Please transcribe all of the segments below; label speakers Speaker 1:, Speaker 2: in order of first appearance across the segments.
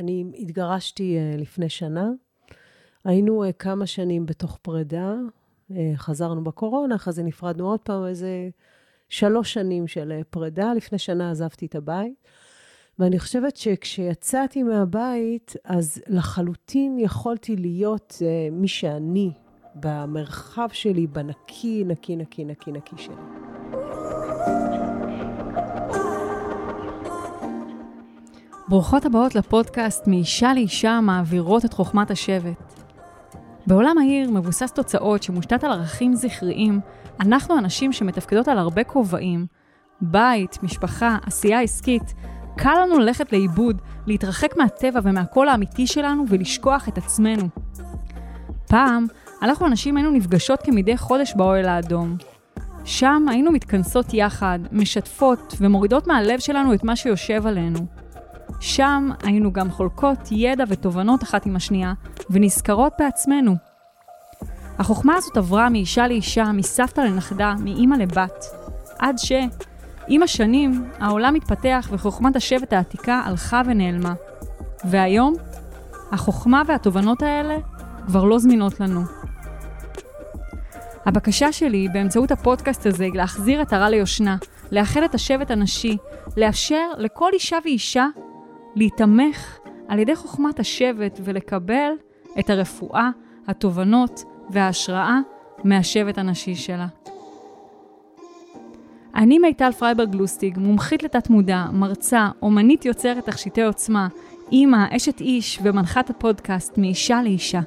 Speaker 1: אני התגרשתי uh, לפני שנה. היינו uh, כמה שנים בתוך פרידה, uh, חזרנו בקורונה, אחרי זה נפרדנו עוד פעם, איזה שלוש שנים של פרידה. לפני שנה עזבתי את הבית. ואני חושבת שכשיצאתי מהבית, אז לחלוטין יכולתי להיות uh, מי שאני, במרחב שלי, בנקי, נקי, נקי, נקי, נקי שלי.
Speaker 2: ברוכות הבאות לפודקאסט מאישה לאישה מעבירות את חוכמת השבט. בעולם העיר מבוסס תוצאות שמושתת על ערכים זכריים, אנחנו אנשים שמתפקדות על הרבה כובעים, בית, משפחה, עשייה עסקית, קל לנו ללכת לאיבוד, להתרחק מהטבע ומהקול האמיתי שלנו ולשכוח את עצמנו. פעם, אנחנו הנשים היינו נפגשות כמדי חודש באוהל האדום. שם היינו מתכנסות יחד, משתפות ומורידות מהלב שלנו את מה שיושב עלינו. שם היינו גם חולקות ידע ותובנות אחת עם השנייה, ונזכרות בעצמנו. החוכמה הזאת עברה מאישה לאישה, מסבתא לנכדה, מאימא לבת, עד ש... עם השנים, העולם התפתח וחוכמת השבט העתיקה הלכה ונעלמה. והיום, החוכמה והתובנות האלה כבר לא זמינות לנו. הבקשה שלי באמצעות הפודקאסט הזה היא להחזיר הרע ליושנה, לאחד את השבט הנשי, לאפשר לכל אישה ואישה להיתמך על ידי חוכמת השבט ולקבל את הרפואה, התובנות וההשראה מהשבט הנשי שלה. אני מיטל פרייברג לוסטיג, מומחית לתת מודע, מרצה, אומנית יוצרת תכשיטי עוצמה, אימא, אשת איש ומנחת הפודקאסט מאישה לאישה.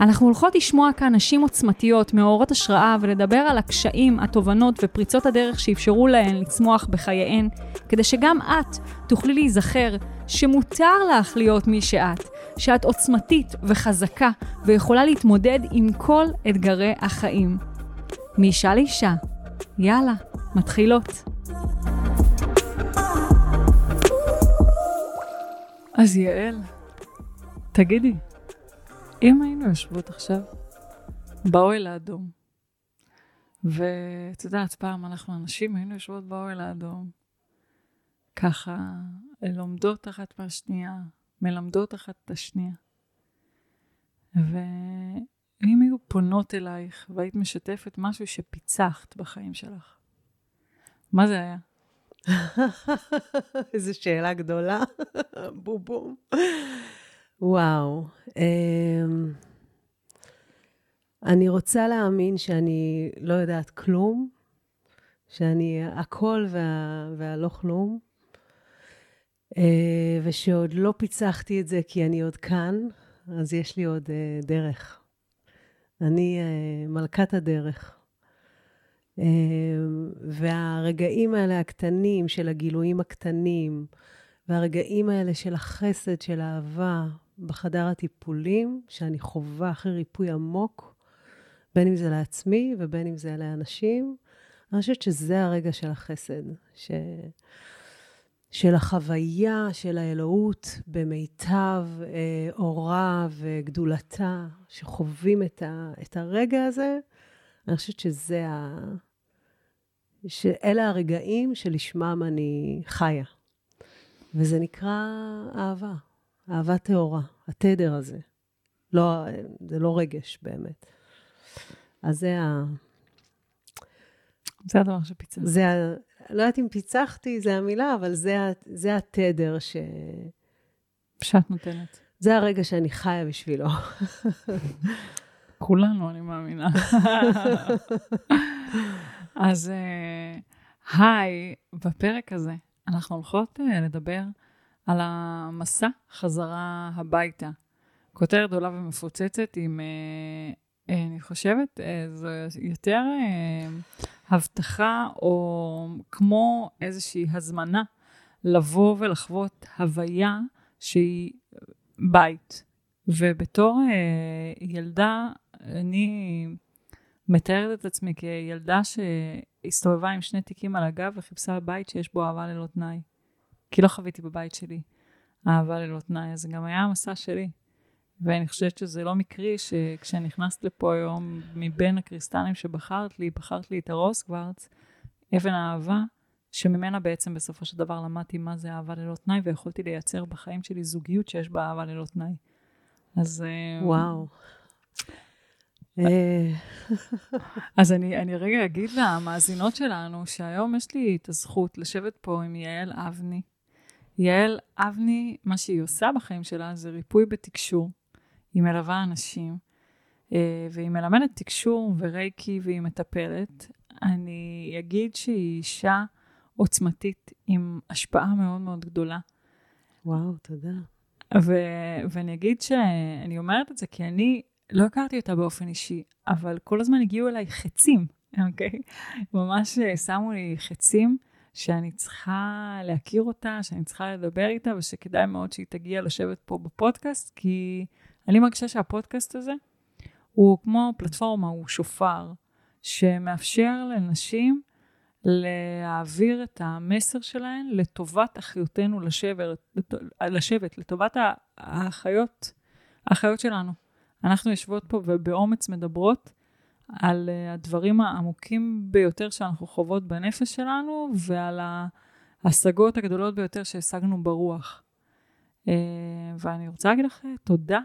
Speaker 2: אנחנו הולכות לשמוע כאן נשים עוצמתיות, מאורות השראה, ולדבר על הקשיים, התובנות ופריצות הדרך שאפשרו להן לצמוח בחייהן, כדי שגם את תוכלי להיזכר שמותר לך להיות מי שאת, שאת עוצמתית וחזקה ויכולה להתמודד עם כל אתגרי החיים. מאישה לאישה, יאללה, מתחילות. אז יעל, תגידי, אם היינו יושבות עכשיו באוהל האדום, ואת יודעת, פעם אנחנו הנשים היינו יושבות באוהל האדום, ככה לומדות אחת מהשנייה, מלמדות אחת את השנייה. ואם היו פונות אלייך והיית משתפת משהו שפיצחת בחיים שלך, מה זה היה?
Speaker 1: איזו שאלה גדולה. בום בום. וואו. אמ, אני רוצה להאמין שאני לא יודעת כלום, שאני הכל וה, והלא כלום, אה, ושעוד לא פיצחתי את זה כי אני עוד כאן, אז יש לי עוד אה, דרך. אני אה, מלכת הדרך. והרגעים האלה הקטנים של הגילויים הקטנים, והרגעים האלה של החסד, של האהבה, בחדר הטיפולים, שאני חווה אחרי ריפוי עמוק, בין אם זה לעצמי ובין אם זה לאנשים. אני חושבת שזה הרגע של החסד, ש... של החוויה של האלוהות במיטב אה, אורה וגדולתה, שחווים את, ה... את הרגע הזה. אני חושבת שזה ה... שאלה הרגעים שלשמם אני חיה. וזה נקרא אהבה. אהבה טהורה, התדר הזה. לא, זה לא רגש באמת. אז זה ה...
Speaker 2: זה הדבר שפיצחתי.
Speaker 1: זה ה... לא יודעת אם פיצחתי, זה המילה, אבל זה, ה... זה התדר ש...
Speaker 2: שאת נותנת.
Speaker 1: זה הרגע שאני חיה בשבילו.
Speaker 2: כולנו, אני מאמינה. אז אה, היי, בפרק הזה אנחנו הולכות אה, לדבר על המסע חזרה הביתה. כותרת גדולה ומפוצצת עם, אה, אה, אני חושבת, אה, זו יותר הבטחה או כמו איזושהי הזמנה לבוא ולחוות הוויה שהיא בית. ובתור ילדה, אני מתארת את עצמי כילדה שהסתובבה עם שני תיקים על הגב וחיפשה בית שיש בו אהבה ללא תנאי. כי לא חוויתי בבית שלי אהבה ללא תנאי, זה גם היה המסע שלי. ואני חושבת שזה לא מקרי שכשנכנסת לפה היום, מבין הקריסטלים שבחרת לי, בחרת לי את הרוס קוורץ, אבן האהבה, שממנה בעצם בסופו של דבר למדתי מה זה אהבה ללא תנאי, ויכולתי לייצר בחיים שלי זוגיות שיש בה אהבה ללא תנאי. אז... אה,
Speaker 1: וואו. אה,
Speaker 2: אז אני, אני רגע אגיד למאזינות שלנו, שהיום יש לי את הזכות לשבת פה עם יעל אבני. יעל אבני, מה שהיא עושה בחיים שלה זה ריפוי בתקשור. היא מלווה אנשים, אה, והיא מלמדת תקשור ורייקי והיא מטפלת. אני אגיד שהיא אישה עוצמתית עם השפעה מאוד מאוד גדולה.
Speaker 1: וואו, תודה.
Speaker 2: ו- ואני אגיד שאני אומרת את זה כי אני לא הכרתי אותה באופן אישי, אבל כל הזמן הגיעו אליי חצים, אוקיי? ממש שמו לי חצים שאני צריכה להכיר אותה, שאני צריכה לדבר איתה, ושכדאי מאוד שהיא תגיע לשבת פה בפודקאסט, כי אני מרגישה שהפודקאסט הזה הוא כמו פלטפורמה, הוא שופר, שמאפשר לנשים להעביר את המסר שלהן לטובת אחיותינו לשבר, לשבת, לטובת האחיות, האחיות שלנו. אנחנו יושבות פה ובאומץ מדברות על אה, הדברים העמוקים ביותר שאנחנו חוות בנפש שלנו ועל ההשגות הגדולות ביותר שהשגנו ברוח. אה, ואני רוצה להגיד לך תודה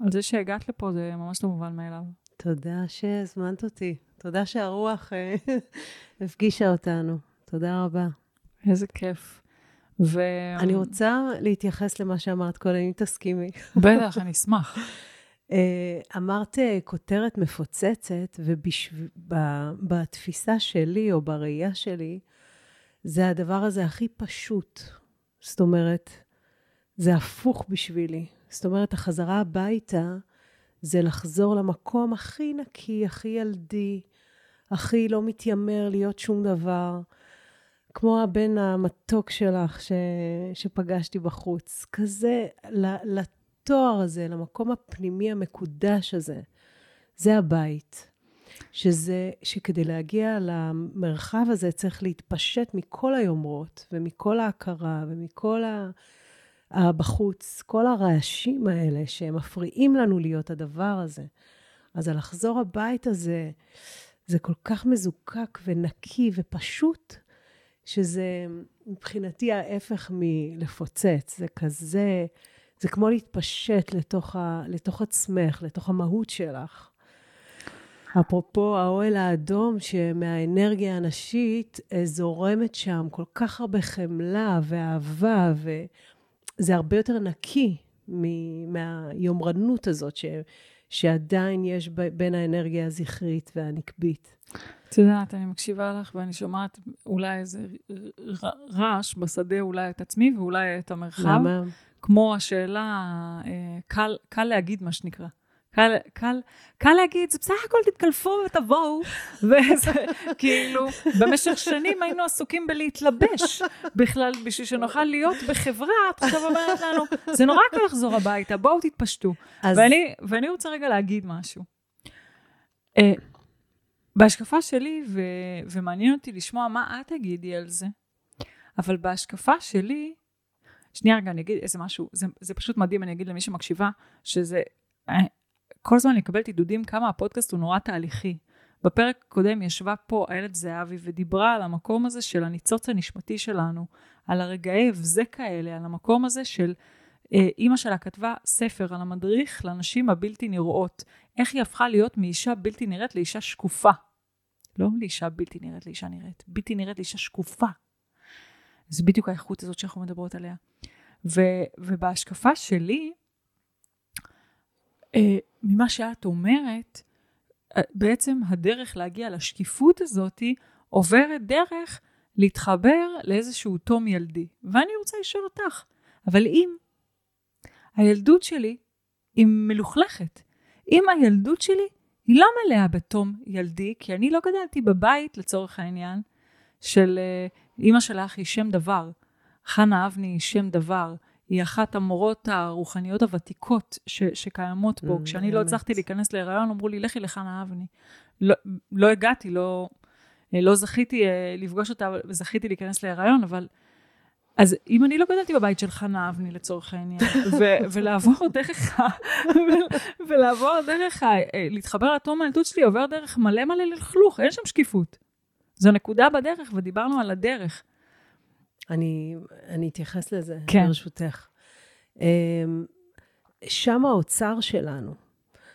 Speaker 2: על זה שהגעת לפה, זה ממש לא מובן מאליו.
Speaker 1: תודה שהזמנת אותי. תודה שהרוח אה, הפגישה אותנו. תודה רבה.
Speaker 2: איזה כיף. ו...
Speaker 1: אני רוצה להתייחס למה שאמרת קודם, אם תסכימי.
Speaker 2: בטח, אני אשמח.
Speaker 1: אה, אמרת אה, כותרת מפוצצת, ובתפיסה שלי, או בראייה שלי, זה הדבר הזה הכי פשוט. זאת אומרת, זה הפוך בשבילי. זאת אומרת, החזרה הביתה זה לחזור למקום הכי נקי, הכי ילדי, הכי לא מתיימר להיות שום דבר. כמו הבן המתוק שלך ש... שפגשתי בחוץ. כזה, לתואר הזה, למקום הפנימי המקודש הזה. זה הבית. שזה, שכדי להגיע למרחב הזה צריך להתפשט מכל היומרות ומכל ההכרה ומכל ה... בחוץ, כל הרעשים האלה שמפריעים לנו להיות הדבר הזה. אז הלחזור הבית הזה, זה כל כך מזוקק ונקי ופשוט, שזה מבחינתי ההפך מלפוצץ. זה כזה, זה כמו להתפשט לתוך, ה, לתוך עצמך, לתוך המהות שלך. אפרופו האוהל האדום, שמהאנרגיה הנשית אה, זורמת שם כל כך הרבה חמלה ואהבה, וזה הרבה יותר נקי מהיומרנות הזאת ש, שעדיין יש בין האנרגיה הזכרית והנקבית.
Speaker 2: את יודעת, אני מקשיבה לך ואני שומעת אולי איזה רעש בשדה, אולי את עצמי ואולי את המרחב.
Speaker 1: למה?
Speaker 2: כמו השאלה, אה, קל, קל להגיד מה שנקרא. קל, קל, קל להגיד, זה בסך הכל תתקלפו ותבואו, וזה כאילו, במשך שנים היינו עסוקים בלהתלבש בכלל, בשביל שנוכל להיות בחברה, את עכשיו אומרת לנו, זה נורא קל לחזור הביתה, בואו תתפשטו. אז... ואני, ואני רוצה רגע להגיד משהו. Uh, בהשקפה שלי, ו, ומעניין אותי לשמוע מה את תגידי על זה, אבל בהשקפה שלי, שנייה רגע, אני אגיד איזה משהו, זה, זה פשוט מדהים, אני אגיד למי שמקשיבה, שזה, אה, כל הזמן אני מקבלת עידודים כמה הפודקאסט הוא נורא תהליכי. בפרק הקודם ישבה פה איילת זהבי ודיברה על המקום הזה של הניצוץ הנשמתי שלנו, על הרגעי הבזק האלה, על המקום הזה של אה, אימא שלה כתבה ספר על המדריך לנשים הבלתי נראות, איך היא הפכה להיות מאישה בלתי נראית לאישה שקופה. לא לאישה בלתי נראית לאישה נראית, בלתי נראית לאישה שקופה. זה בדיוק האיכות הזאת שאנחנו מדברות עליה. ו, ובהשקפה שלי, אה, ממה שאת אומרת, אה, בעצם הדרך להגיע לשקיפות הזאת עוברת דרך להתחבר לאיזשהו תום ילדי. ואני רוצה לשאול אותך, אבל אם הילדות שלי היא מלוכלכת, אם הילדות שלי היא לא מלאה בתום ילדי, כי אני לא גדלתי בבית, לצורך העניין, של uh, אימא שלך היא שם דבר. חנה אבני היא שם דבר. היא אחת המורות הרוחניות הוותיקות ש, שקיימות פה. Mm, כשאני לא הצלחתי להיכנס להיריון, אמרו לי, לכי לחנה אבני. לא, לא הגעתי, לא, אה, לא זכיתי אה, לפגוש אותה, וזכיתי להיכנס להיריון, אבל... אז אם אני לא גדלתי בבית של חנה אבני לצורך העניין, ו- ולעבור דרך ה... ולעבור דרך ה... להתחבר לתום הילדות שלי עובר דרך מלא מלא לכלוך, אין שם שקיפות. זו נקודה בדרך, ודיברנו על הדרך.
Speaker 1: אני, אני אתייחס לזה,
Speaker 3: כן.
Speaker 1: ברשותך. אמ, שם האוצר שלנו.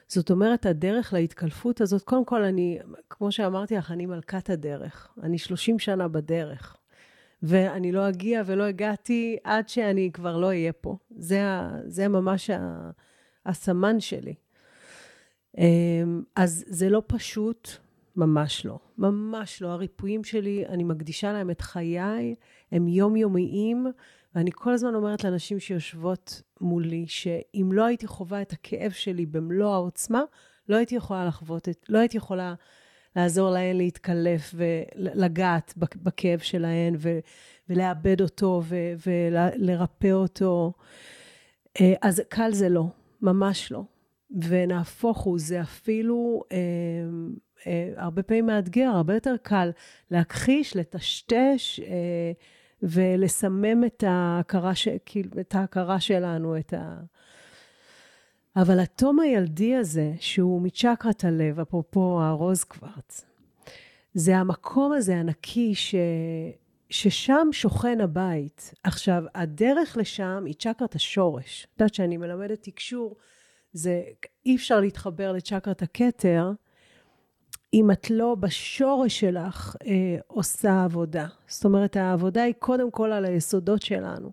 Speaker 1: זאת אומרת, הדרך להתקלפות הזאת, קודם כל, אני, כמו שאמרתי לך, אני מלכת הדרך. אני 30 שנה בדרך. ואני לא אגיע ולא הגעתי עד שאני כבר לא אהיה פה. זה, זה ממש ה, הסמן שלי. אמ, אז זה לא פשוט, ממש לא. ממש לא. הריפויים שלי, אני מקדישה להם את חיי, הם יומיומיים, ואני כל הזמן אומרת לאנשים שיושבות מולי, שאם לא הייתי חווה את הכאב שלי במלוא העוצמה, לא הייתי יכולה לחוות את, לא הייתי יכולה לעזור להן להתקלף ולגעת בכאב שלהן ו, ולאבד אותו ו, ולרפא אותו. אה, אז קל זה לא, ממש לא. ונהפוך הוא, זה אפילו אה, הרבה פעמים מאתגר, הרבה יותר קל להכחיש, לטשטש אה, ולסמם את ההכרה, ש, כאילו, את ההכרה שלנו, את ה... אבל התום הילדי הזה, שהוא מצ'קרת הלב, אפרופו הרוז קוורץ, זה המקום הזה הנקי ש... ששם שוכן הבית. עכשיו, הדרך לשם היא צ'קרת השורש. את יודעת שאני מלמדת תקשור, זה אי אפשר להתחבר לצ'קרת הכתר אם את לא בשורש שלך אה, עושה עבודה. זאת אומרת, העבודה היא קודם כל על היסודות שלנו.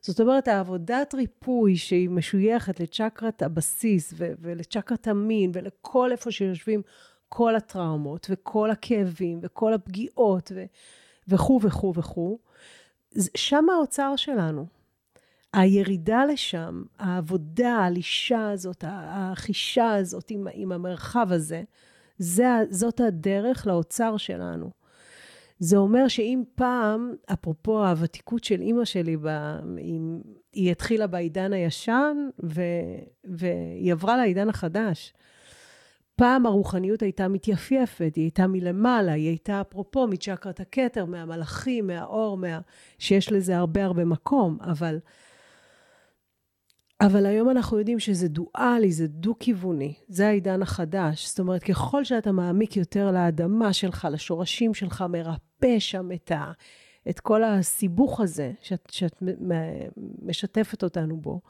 Speaker 1: זאת אומרת, העבודת ריפוי שהיא משויכת לצ'קרת הבסיס ו- ולצ'קרת המין ולכל איפה שיושבים כל הטראומות וכל הכאבים וכל הפגיעות ו- וכו' וכו' וכו', שם האוצר שלנו. הירידה לשם, העבודה, הלישה הזאת, החישה הזאת עם, עם המרחב הזה, זה, זאת הדרך לאוצר שלנו. זה אומר שאם פעם, אפרופו הוותיקות של אימא שלי, ב, עם, היא התחילה בעידן הישן ו, והיא עברה לעידן החדש. פעם הרוחניות הייתה מתייפייפת, היא הייתה מלמעלה, היא הייתה אפרופו מצ'קרת הכתר, מהמלאכים, מהאור, מה... שיש לזה הרבה הרבה מקום, אבל אבל היום אנחנו יודעים שזה דואלי, זה דו-כיווני, זה העידן החדש. זאת אומרת, ככל שאתה מעמיק יותר לאדמה שלך, לשורשים שלך, מרפא שם את, ה, את כל הסיבוך הזה שאת, שאת משתפת אותנו בו,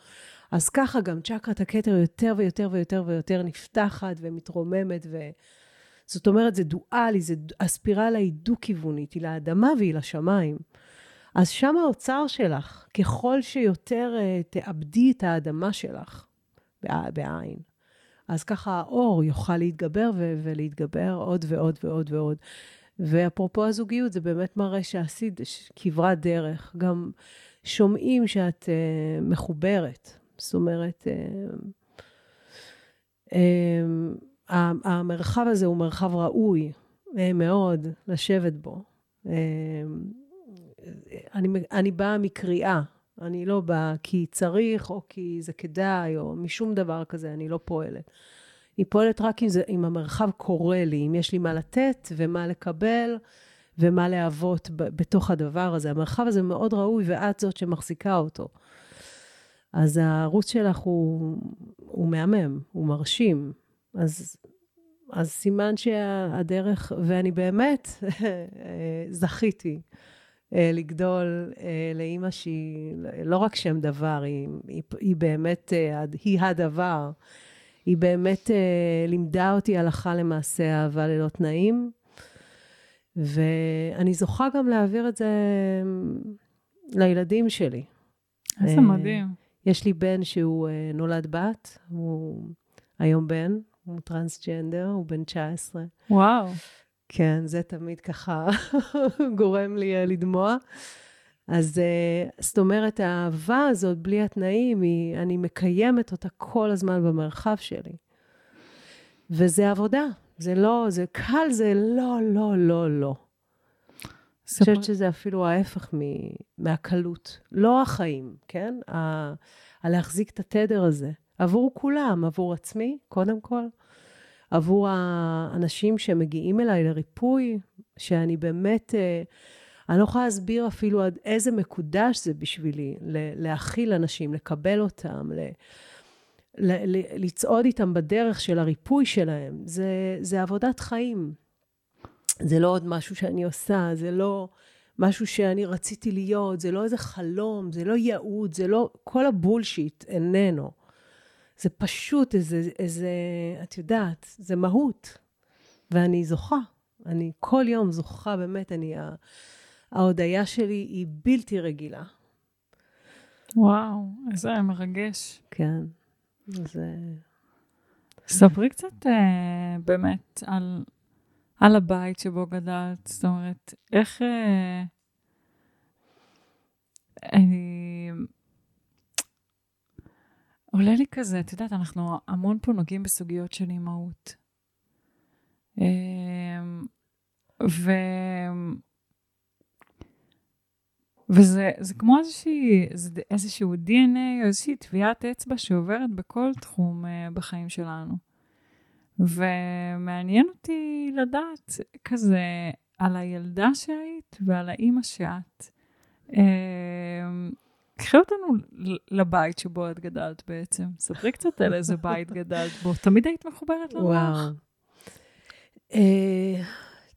Speaker 1: אז ככה גם צ'קרת הכתר יותר ויותר ויותר ויותר נפתחת ומתרוממת. ו... זאת אומרת, זה דואלי, זה, הספירלה היא דו-כיוונית, היא לאדמה והיא לשמיים. אז שם האוצר שלך, ככל שיותר uh, תאבדי את האדמה שלך, בעין, אז ככה האור יוכל להתגבר ו- ולהתגבר עוד ועוד ועוד ועוד. ואפרופו הזוגיות, זה באמת מראה שעשית כברת דרך. גם שומעים שאת uh, מחוברת. זאת אומרת, uh, uh, המרחב הזה הוא מרחב ראוי uh, מאוד לשבת בו. Uh, אני, אני באה מקריאה, אני לא באה כי צריך, או כי זה כדאי, או משום דבר כזה, אני לא פועלת. היא פועלת רק אם, זה, אם המרחב קורא לי, אם יש לי מה לתת ומה לקבל ומה להוות בתוך הדבר הזה. המרחב הזה מאוד ראוי, ואת זאת שמחזיקה אותו. אז הערוץ שלך הוא, הוא מהמם, הוא מרשים. אז, אז סימן שהדרך, ואני באמת זכיתי. אה, לגדול אה, לאימא שהיא לא רק שם דבר, היא, היא, היא באמת, אה, היא הדבר. היא באמת לימדה אותי הלכה למעשה אהבה ללא תנאים, ואני זוכה גם להעביר את זה לילדים שלי.
Speaker 3: איזה מדהים.
Speaker 1: יש לי בן שהוא נולד בת, הוא היום בן, הוא טרנסג'נדר, הוא בן 19.
Speaker 3: וואו.
Speaker 1: כן, זה תמיד ככה גורם לי אה, לדמוע. אז אה, זאת אומרת, האהבה הזאת, בלי התנאים, היא, אני מקיימת אותה כל הזמן במרחב שלי. וזה עבודה. זה לא, זה קל, זה לא, לא, לא, לא. אני חושבת שזה אפילו ההפך מהקלות. לא החיים, כן? ה- הלהחזיק את התדר הזה. עבור כולם, עבור עצמי, קודם כל. עבור האנשים שמגיעים אליי לריפוי, שאני באמת, אה, אני לא יכולה להסביר אפילו עד איזה מקודש זה בשבילי, להכיל אנשים, לקבל אותם, ל... לצעוד איתם בדרך של הריפוי שלהם. זה, זה עבודת חיים. זה לא עוד משהו שאני עושה, זה לא משהו שאני רציתי להיות, זה לא איזה חלום, זה לא ייעוד, זה לא... כל הבולשיט איננו. זה פשוט איזה, איזה, את יודעת, זה מהות. ואני זוכה. אני כל יום זוכה, באמת, אני... ההודיה שלי היא בלתי רגילה.
Speaker 2: וואו, איזה מרגש.
Speaker 1: כן, זה...
Speaker 2: ספרי קצת אה, באמת על, על הבית שבו גדלת, זאת אומרת, איך... אה, אני... עולה לי כזה, את יודעת, אנחנו המון פה נוגעים בסוגיות של אימהות. אה, ו... וזה כמו איזושהי, איזשהו DNA או איזושהי טביעת אצבע שעוברת בכל תחום uh, בחיים שלנו. ומעניין אותי לדעת כזה על הילדה שהיית ועל האימא שאת. Uh, קחי אותנו לבית שבו את גדלת בעצם. ספרי קצת על איזה בית גדלת בו. תמיד היית מחוברת לרוח? וואו. Uh,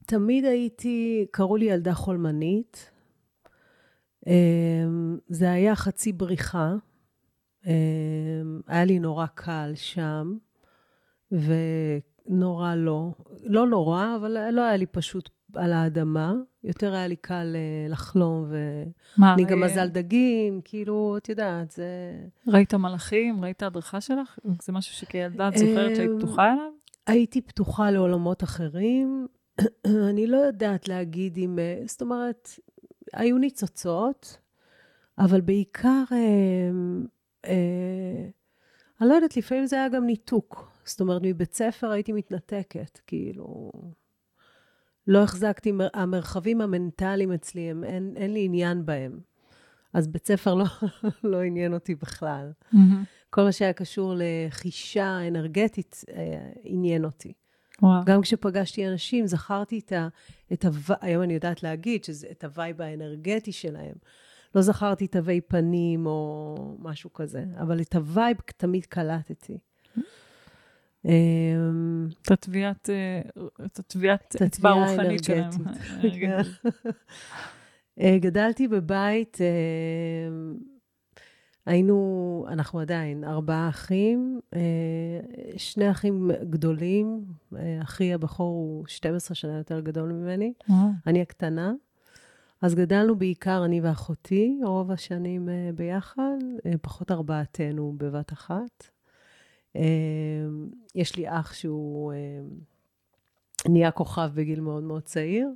Speaker 1: תמיד הייתי, קראו לי ילדה חולמנית. אמ, זה היה חצי בריחה. אמ, היה לי נורא קל שם, ונורא לא. לא נורא, אבל לא היה לי פשוט על האדמה. יותר היה לי קל אה, לחלום, ואני גם מזל דגים, כאילו, את יודעת, זה...
Speaker 2: ראית מלאכים? ראית הדרכה שלך? זה משהו שכילדה את זוכרת שהיית אמ, פתוחה אליו?
Speaker 1: הייתי פתוחה לעולמות אחרים. אני לא יודעת להגיד אם... אה, זאת אומרת, היו ניצוצות, אבל בעיקר, אה, אה, אני לא יודעת, לפעמים זה היה גם ניתוק. זאת אומרת, מבית ספר הייתי מתנתקת, כאילו... לא החזקתי, המרחבים המנטליים אצלי, הם, אין, אין לי עניין בהם. אז בית ספר לא, לא עניין אותי בכלל. Mm-hmm. כל מה שהיה קשור לחישה אנרגטית אה, עניין אותי. וואו. גם כשפגשתי אנשים, זכרתי את ה... את ה היום אני יודעת להגיד שזה את ה vibe האנרגטי שלהם. לא זכרתי תווי פנים או משהו כזה, אבל את ה vibe תמיד קלטתי.
Speaker 2: אמ, את הטביעת, את הטביעת אצבע הרוחנית שלהם.
Speaker 1: אה, גדלתי בבית היינו, אנחנו עדיין, ארבעה אחים, אה, שני אחים גדולים, אה, אחי הבכור הוא 12 שנה יותר גדול ממני, אני הקטנה. אז גדלנו בעיקר, אני ואחותי, רוב השנים אה, ביחד, פחות ארבעתנו בבת אחת. יש לי אח שהוא נהיה כוכב בגיל מאוד מאוד צעיר.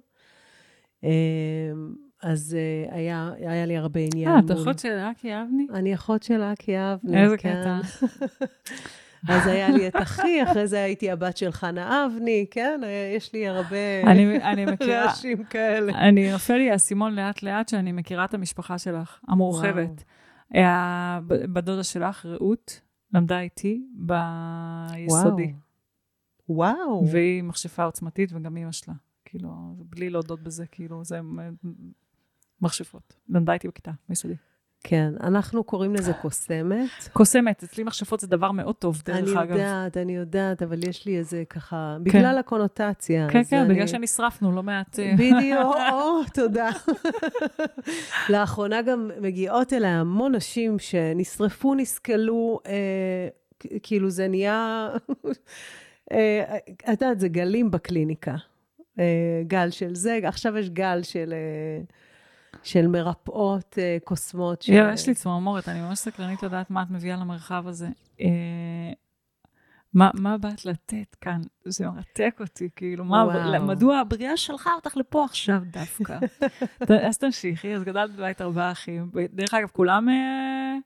Speaker 1: אז uh, היה, היה לי הרבה עניין.
Speaker 2: אה, את אחות של אקי אבני?
Speaker 1: אני אחות של אקי אבני,
Speaker 2: איזה כן. קטע.
Speaker 1: אז היה לי את אחי, אחרי זה הייתי הבת של חנה אבני, כן? יש לי הרבה
Speaker 2: אני, אני מכירה,
Speaker 1: רעשים כאלה.
Speaker 2: אני נופל לי האסימון לאט-לאט שאני מכירה את המשפחה שלך, המורחבת. היה, בדודה שלך, רעות, למדה איתי ביסודי.
Speaker 1: וואו. וואו.
Speaker 2: והיא מכשפה עוצמתית, וגם אימא שלה. כאילו, בלי להודות בזה, כאילו, זה מכשפות. למדה איתי בכיתה, ביסודי.
Speaker 1: כן, אנחנו קוראים לזה קוסמת.
Speaker 2: קוסמת, אצלי מכשפות זה דבר מאוד טוב, דרך
Speaker 1: אני
Speaker 2: אגב.
Speaker 1: אני יודעת, אני יודעת, אבל יש לי איזה ככה, כן. בגלל הקונוטציה.
Speaker 2: כן, כן, אני... בגלל שנשרפנו לא מעט...
Speaker 1: אה, בדיוק, או, תודה. לאחרונה גם מגיעות אליי המון נשים שנשרפו, נסכלו, אה, כאילו זה נהיה... אה, את יודעת, זה גלים בקליניקה. אה, גל של זה, עכשיו יש גל של... אה, של מרפאות אה, קוסמות.
Speaker 2: ש... יש לי צמרמורת, אני ממש סקרנית לדעת מה את מביאה למרחב הזה. מה, מה באת לתת כאן? זה מרתק אותי, כאילו, מה, מדוע הבריאה שלחה אותך לפה עכשיו דווקא? אז תמשיכי, אז גדלת בבית ארבעה אחים. דרך אגב, כולם אה,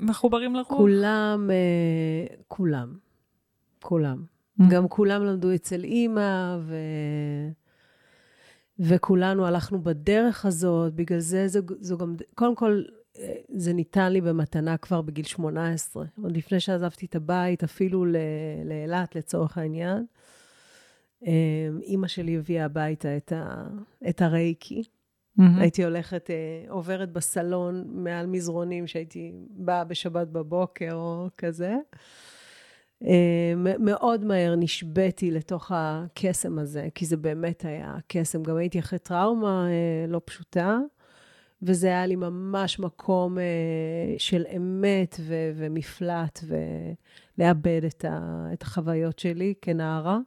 Speaker 2: מחוברים לרוח?
Speaker 1: כולם, אה, כולם. כולם. Mm. גם כולם למדו אצל אימא, ו... וכולנו הלכנו בדרך הזאת, בגלל זה זו, זו גם, קודם כל, אה, זה ניתן לי במתנה כבר בגיל 18, עוד לפני שעזבתי את הבית, אפילו לאילת לצורך העניין. אמ, אימא שלי הביאה הביתה את, ה, את הרייקי. Mm-hmm. הייתי הולכת, אה, עוברת בסלון מעל מזרונים שהייתי באה בשבת בבוקר או כזה. אה, מאוד מהר נשבתי לתוך הקסם הזה, כי זה באמת היה קסם. גם הייתי אחרי טראומה אה, לא פשוטה, וזה היה לי ממש מקום של אמת ו- ומפלט, ולעבד את, ה- את החוויות שלי כנערה.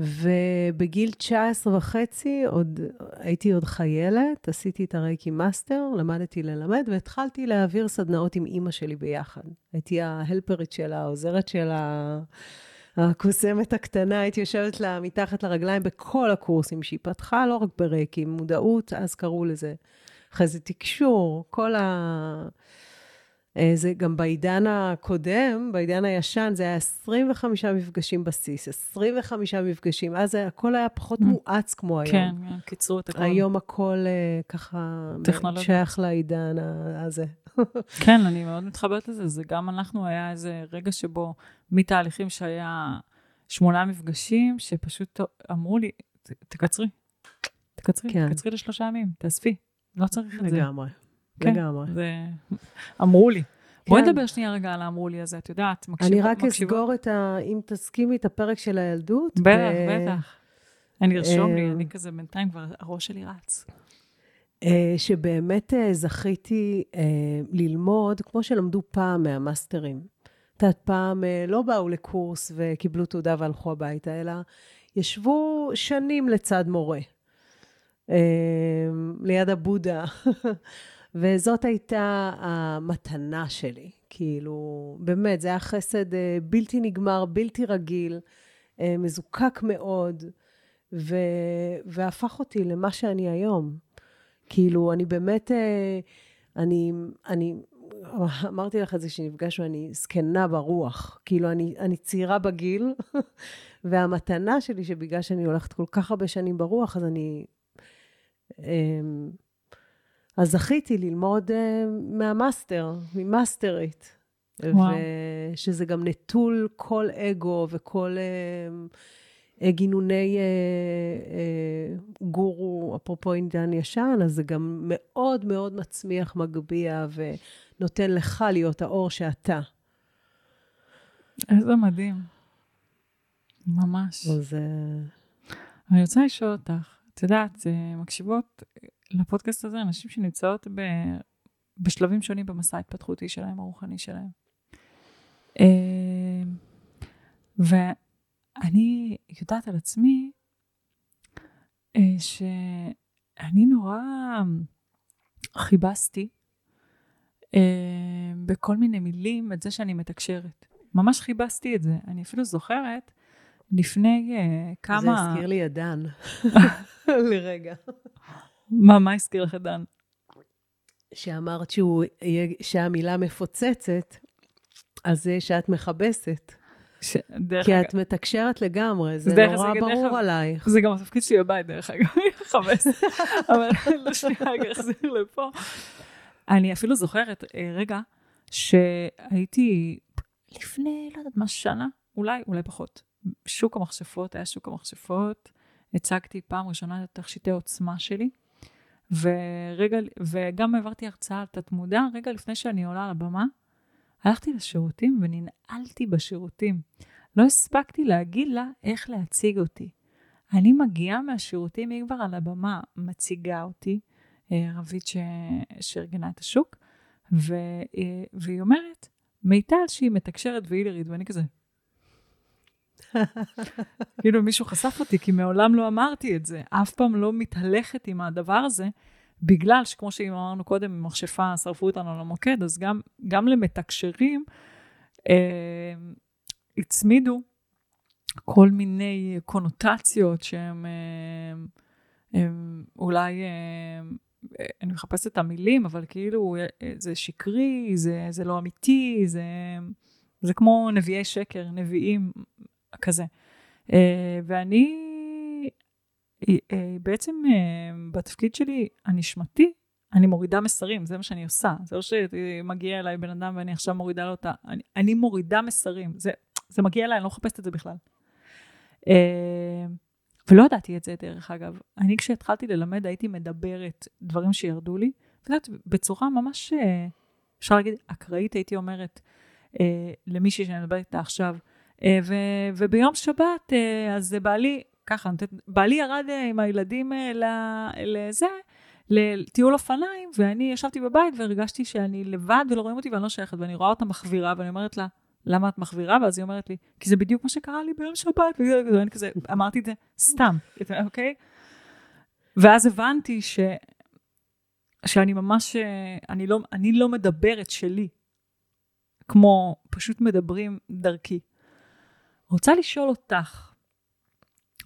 Speaker 1: ובגיל 19 וחצי, עוד, הייתי עוד חיילת, עשיתי את הרייקי master, למדתי ללמד, והתחלתי להעביר סדנאות עם אימא שלי ביחד. הייתי ההלפרית שלה, העוזרת שלה, הקוסמת הקטנה, הייתי יושבת לה מתחת לרגליים בכל הקורסים שהיא פתחה, לא רק ברייקי, מודעות, אז קראו לזה. אחרי זה תקשור, כל ה... אה, זה גם בעידן הקודם, בעידן הישן, זה היה 25 מפגשים בסיס, 25 מפגשים, אז הכל היה פחות mm. מואץ כמו היום.
Speaker 2: כן, כן קיצרו את הכל.
Speaker 1: היום הכל אה, ככה שייך לעידן הזה.
Speaker 2: כן, אני מאוד מתחברת לזה, זה גם אנחנו, היה איזה רגע שבו מתהליכים שהיה שמונה מפגשים, שפשוט אמרו לי, תקצרי, תקצרי, כן. תקצרי לשלושה ימים, תאספי, לא צריך את
Speaker 1: זה. לגמרי. כן, לגמרי. זה...
Speaker 2: אמרו לי. כן. בואי נדבר שנייה רגע על האמרו לי הזה, את יודעת,
Speaker 1: מקשיבות. אני רק מקשיבות. אסגור את ה... אם תסכימי את הפרק של הילדות.
Speaker 2: בטח, ב... בטח. אני ארשום לי, אה, אני כזה בינתיים כבר, הראש שלי רץ.
Speaker 1: אה, שבאמת אה, זכיתי ללמוד, כמו שלמדו פעם מהמאסטרים. את יודעת, פעם לא באו לקורס וקיבלו תעודה והלכו הביתה, אלא ישבו שנים לצד מורה. ליד הבודה. וזאת הייתה המתנה שלי. כאילו, באמת, זה היה חסד אה, בלתי נגמר, בלתי רגיל, אה, מזוקק מאוד, ו... והפך אותי למה שאני היום. כאילו, אני באמת, אה, אני, אני, אמרתי לך את זה כשנפגשנו, אני זקנה ברוח. כאילו, אני, אני צעירה בגיל, והמתנה שלי, שבגלל שאני הולכת כל כך הרבה שנים ברוח, אז אני... אז זכיתי ללמוד uh, מהמאסטר, ממאסטרית. וואו. ושזה גם נטול כל אגו וכל uh, גינוני uh, uh, גורו, אפרופו עידן ישן, אז זה גם מאוד מאוד מצמיח, מגביה ונותן לך להיות האור שאתה.
Speaker 2: איזה מדהים. ממש.
Speaker 1: אז...
Speaker 2: אני רוצה לשאול אותך, את יודעת, מקשיבות לפודקאסט הזה אנשים שנמצאות ב, בשלבים שונים במסע ההתפתחותי שלהם, הרוחני שלהם. אה, ואני יודעת על עצמי אה, שאני נורא חיבסתי אה, בכל מיני מילים את זה שאני מתקשרת. ממש חיבסתי את זה. אני אפילו זוכרת לפני כמה... זה
Speaker 1: הזכיר לי עדן, לרגע.
Speaker 2: מה, מה הזכיר לך דן?
Speaker 1: שאמרת שהוא, שהמילה מפוצצת, אז זה שאת מכבסת. ש... כי אגב... את מתקשרת לגמרי, זה נורא ברור דרך... עלייך.
Speaker 2: זה גם התפקיד שלי בבית, דרך אגב, אני מכבסת. אבל לא שנייה רגע אחזיר לפה. אני אפילו זוכרת, אה, רגע, שהייתי לפני, לא יודעת מה, שנה, אולי, אולי פחות. שוק המכשפות, היה שוק המכשפות, הצגתי פעם ראשונה את תכשיטי עוצמה שלי. ורגע, וגם העברתי הרצאה על תת-מודע, רגע לפני שאני עולה על הבמה, הלכתי לשירותים וננעלתי בשירותים. לא הספקתי להגיד לה איך להציג אותי. אני מגיעה מהשירותים, היא כבר על הבמה מציגה אותי, אה, רבית. שארגנה את השוק, ו... אה, והיא אומרת, מיטל שהיא מתקשרת והילרית, ואני כזה, כאילו מישהו חשף אותי, כי מעולם לא אמרתי את זה. אף פעם לא מתהלכת עם הדבר הזה, בגלל שכמו שאמרנו קודם, מכשפה שרפו אותנו למוקד, אז גם, גם למתקשרים אה, הצמידו כל מיני קונוטציות שהן אה, אולי... אה, אני מחפשת את המילים, אבל כאילו אה, זה שקרי, זה, זה לא אמיתי, זה, זה כמו נביאי שקר, נביאים כזה. אה, ואני אה, אה, בעצם בתפקיד שלי הנשמתי, אני מורידה מסרים, זה מה שאני עושה. זה לא שמגיע אליי בן אדם ואני עכשיו מורידה לו אותה. אני, אני מורידה מסרים. זה, זה מגיע אליי, אני לא מחפשת את זה בכלל. ולא ידעתי את זה, דרך אגב. אני, כשהתחלתי ללמד, הייתי מדברת דברים שירדו לי, ואת יודעת, בצורה ממש אפשר להגיד, אקראית הייתי אומרת, אה, למישהי שאני מדברת איתה עכשיו. אה, ו, וביום שבת, אה, אז בעלי, ככה, בעלי ירד אה, עם הילדים לזה, לטיול אופניים, ואני ישבתי בבית והרגשתי שאני לבד ולא רואים אותי ואני לא שייכת, ואני רואה אותה מחווירה, ואני אומרת לה, למה את מחווירה? ואז היא אומרת לי, כי זה בדיוק מה שקרה לי ביום שבת, ואני כזה, אמרתי את זה סתם, אוקיי? ואז הבנתי ש... שאני ממש, אני לא, אני לא מדברת שלי, כמו פשוט מדברים דרכי. רוצה לשאול אותך,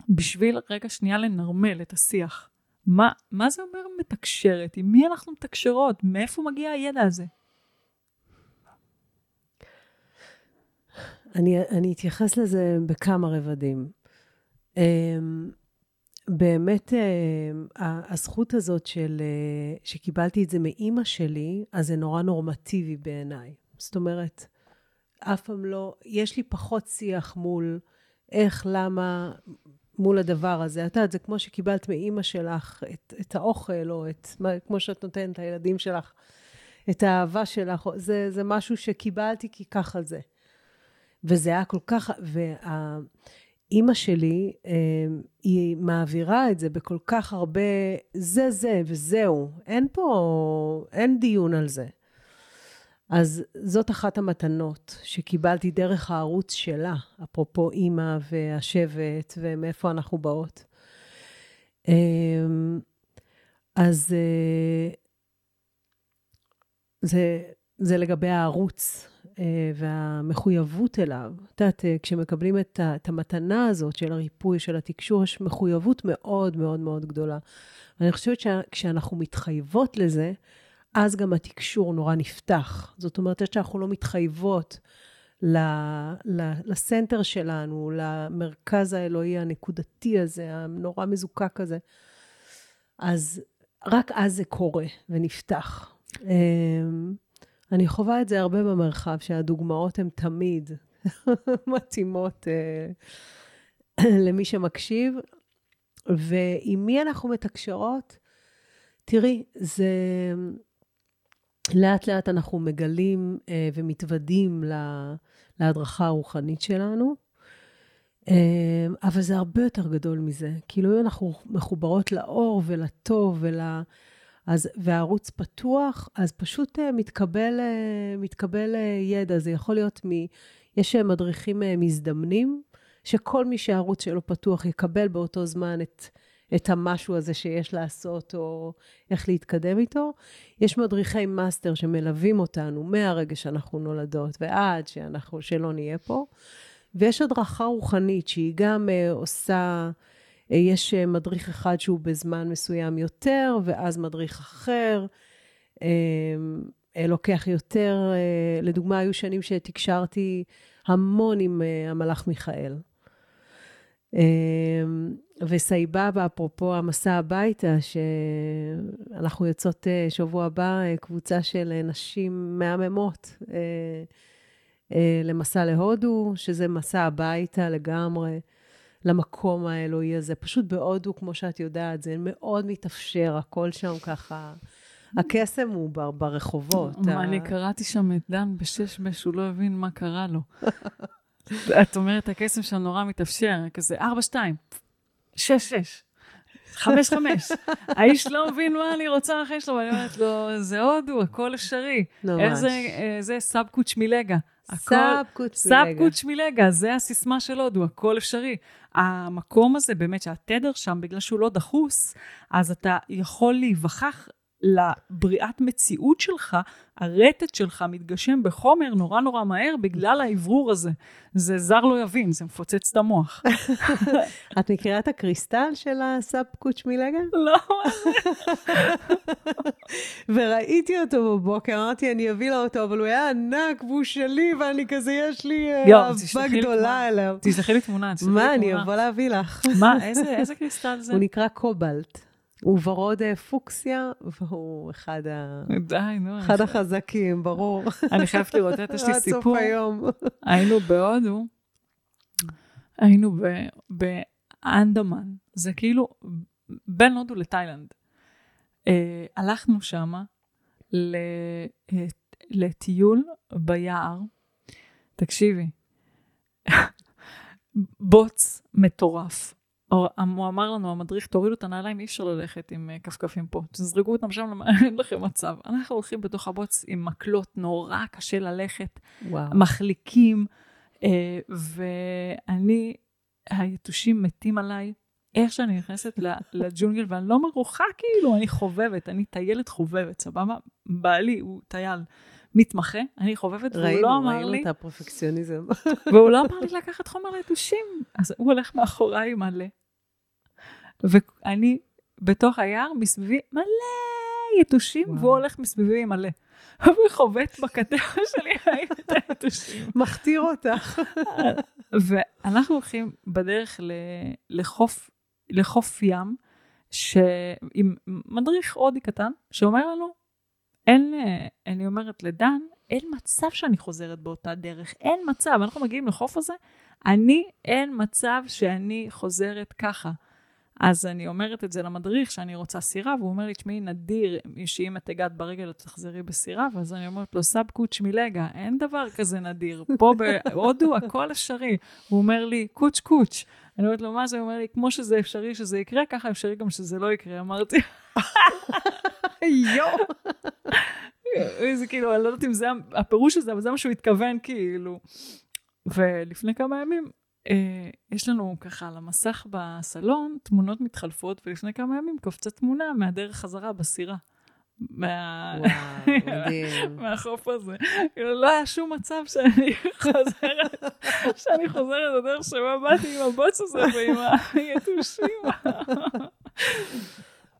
Speaker 2: בשביל רגע שנייה לנרמל את השיח, מה, מה זה אומר מתקשרת? עם מי אנחנו מתקשרות? מאיפה מגיע הידע הזה?
Speaker 1: אני, אני אתייחס לזה בכמה רבדים. אמ, באמת, אמ, הזכות הזאת של, אה, שקיבלתי את זה מאימא שלי, אז זה נורא נורמטיבי בעיניי. זאת אומרת, אף פעם לא, יש לי פחות שיח מול איך, למה, מול הדבר הזה. את יודעת, זה כמו שקיבלת מאימא שלך את, את האוכל, או את, כמו שאת נותנת לילדים שלך, את האהבה שלך. זה, זה משהו שקיבלתי כי ככה זה. וזה היה כל כך, והאימא שלי, אה, היא מעבירה את זה בכל כך הרבה, זה זה וזהו. אין פה, אין דיון על זה. אז זאת אחת המתנות שקיבלתי דרך הערוץ שלה, אפרופו אימא והשבט ומאיפה אנחנו באות. אמ, אז אה, זה, זה לגבי הערוץ אה, והמחויבות אליו. את יודעת, אה, כשמקבלים את, את המתנה הזאת של הריפוי, של התקשור, יש מחויבות מאוד מאוד מאוד גדולה. ואני חושבת שכשאנחנו מתחייבות לזה, אז גם התקשור נורא נפתח. זאת אומרת, שאנחנו לא מתחייבות ל, ל, לסנטר שלנו, למרכז האלוהי הנקודתי הזה, הנורא מזוקק הזה, אז רק אז זה קורה ונפתח. אמ, אני חווה את זה הרבה במרחב, שהדוגמאות הן תמיד מתאימות אה, למי שמקשיב. ועם מי אנחנו מתקשרות? תראי, זה... לאט לאט אנחנו מגלים אה, ומתוודים לה, להדרכה הרוחנית שלנו, אה, אבל זה הרבה יותר גדול מזה. כאילו אם אנחנו מחוברות לאור ולטוב ול... אז, והערוץ פתוח, אז פשוט אה, מתקבל, אה, מתקבל אה, ידע. זה יכול להיות מ... יש אה, מדריכים אה, מזדמנים, שכל מי שהערוץ שלו פתוח יקבל באותו זמן את... את המשהו הזה שיש לעשות, או איך להתקדם איתו. יש מדריכי master שמלווים אותנו מהרגע שאנחנו נולדות ועד שאנחנו, שלא נהיה פה. ויש הדרכה רוחנית שהיא גם אה, עושה, אה, יש אה, מדריך אחד שהוא בזמן מסוים יותר, ואז מדריך אחר. אה, לוקח יותר, לדוגמה, היו שנים שתקשרתי המון עם המלאך מיכאל. וסייבאבא, אפרופו המסע הביתה, שאנחנו יוצאות אה, שבוע הבא, אה, קבוצה של אה, נשים מהממות למסע להודו, שזה מסע הביתה לגמרי, למקום האלוהי הזה. פשוט בהודו, כמו שאת יודעת, זה מאוד מתאפשר, הכל שם ככה. הקסם הוא ברחובות.
Speaker 2: מה, אני קראתי שם את דן בשש בש, הוא לא הבין מה קרה לו. את אומרת, הקסם שם נורא מתאפשר, כזה ארבע, שתיים. שש, שש. חמש, חמש. האיש לא מבין מה אני רוצה אחרי שלו, ואני אומרת לו, זה הודו, הכל אפשרי. ממש. איך זה, אה, זה सब कुछ मिलेगा.
Speaker 1: सब कुछ मिलेगा.
Speaker 2: सब कुछ मिलेगा, זה הסיסמה של הודו, הכל אפשרי. המקום הזה, באמת, שהתדר שם, בגלל שהוא לא דחוס, אז אתה יכול להיווכח לבריאת מציאות שלך, הרטט שלך מתגשם בחומר נורא נורא מהר בגלל האוורור הזה. זה זר לא יבין, זה מפוצץ את המוח.
Speaker 1: את מכירה את הקריסטל של הסאב קוץ' מילגה?
Speaker 2: לא.
Speaker 1: וראיתי אותו בבוקר, אמרתי, אני אביא לו אותו, אבל הוא היה ענק והוא שלי, ואני כזה, יש לי אה, אהבה גדולה אליו.
Speaker 2: תשלחי לי תמונה,
Speaker 1: תשלחי לי תמונה. מה, אני אבוא להביא לך.
Speaker 2: מה, איזה קריסטל זה?
Speaker 1: הוא נקרא קובלט. הוא ורוד אה, פוקסיה, והוא אחד, ה...
Speaker 2: די, נו,
Speaker 1: אחד החזקים, ברור.
Speaker 2: אני חייבת לראות, יש לי סיפור. היינו בהודו, היינו באנדמן, זה כאילו בין הודו לתאילנד. Uh, הלכנו שמה לטיול ביער. תקשיבי, בוץ מטורף. הוא אמר לנו, המדריך, תורידו את הנעליים, אי אפשר ללכת עם אה, כפכפים פה. תזרקו אותם שם, אין לכם מצב. אנחנו הולכים בתוך הבוץ עם מקלות, נורא קשה ללכת,
Speaker 1: וואו.
Speaker 2: מחליקים, אה, ואני, היתושים מתים עליי. איך שאני נכנסת לג'ונגל, ואני לא מרוחה כאילו, אני חובבת, אני טיילת חובבת, סבבה? בעלי הוא טייל מתמחה, אני חובבת, והוא לא אמר לי...
Speaker 1: ראינו, ראינו את הפרפקציוניזם.
Speaker 2: והוא לא אמר לי לקחת חומר ליתושים. אז הוא הולך מאחוריי מלא. ואני בתוך היער, מסביבי מלא יתושים, וואו. והוא הולך מסביבי מלא. הוא חובט בכתף שלי, את היתושים.
Speaker 1: מכתיר אותך.
Speaker 2: ואנחנו הולכים בדרך לחוף, לחוף ים, עם מדריך הודי קטן, שאומר לנו, אין, אני אומרת לדן, אין מצב שאני חוזרת באותה דרך, אין מצב. אנחנו מגיעים לחוף הזה, אני, אין מצב שאני חוזרת ככה. אז אני אומרת את זה למדריך, שאני רוצה סירה, והוא אומר לי, תשמעי, נדיר שאם את הגעת ברגל, את תחזרי בסירה, ואז אני אומרת לו, סאב קוץ' מלגה, אין דבר כזה נדיר. פה בהודו הכל אפשרי. הוא אומר לי, קוץ' קוץ'. אני אומרת לו, מה זה? הוא אומר לי, כמו שזה אפשרי שזה יקרה, ככה אפשרי גם שזה לא יקרה. אמרתי,
Speaker 1: יואו.
Speaker 2: זה כאילו, אני לא יודעת אם זה הפירוש הזה, אבל זה מה שהוא התכוון, כאילו. ולפני כמה ימים יש לנו ככה על המסך בסלון תמונות מתחלפות, ולפני כמה ימים קופצה תמונה מהדרך חזרה בסירה.
Speaker 1: מה...
Speaker 2: מהחוף הזה. כאילו, לא היה שום מצב שאני חוזרת, שאני חוזרת לדרך שבה באתי עם הבוץ הזה ועם היתושים.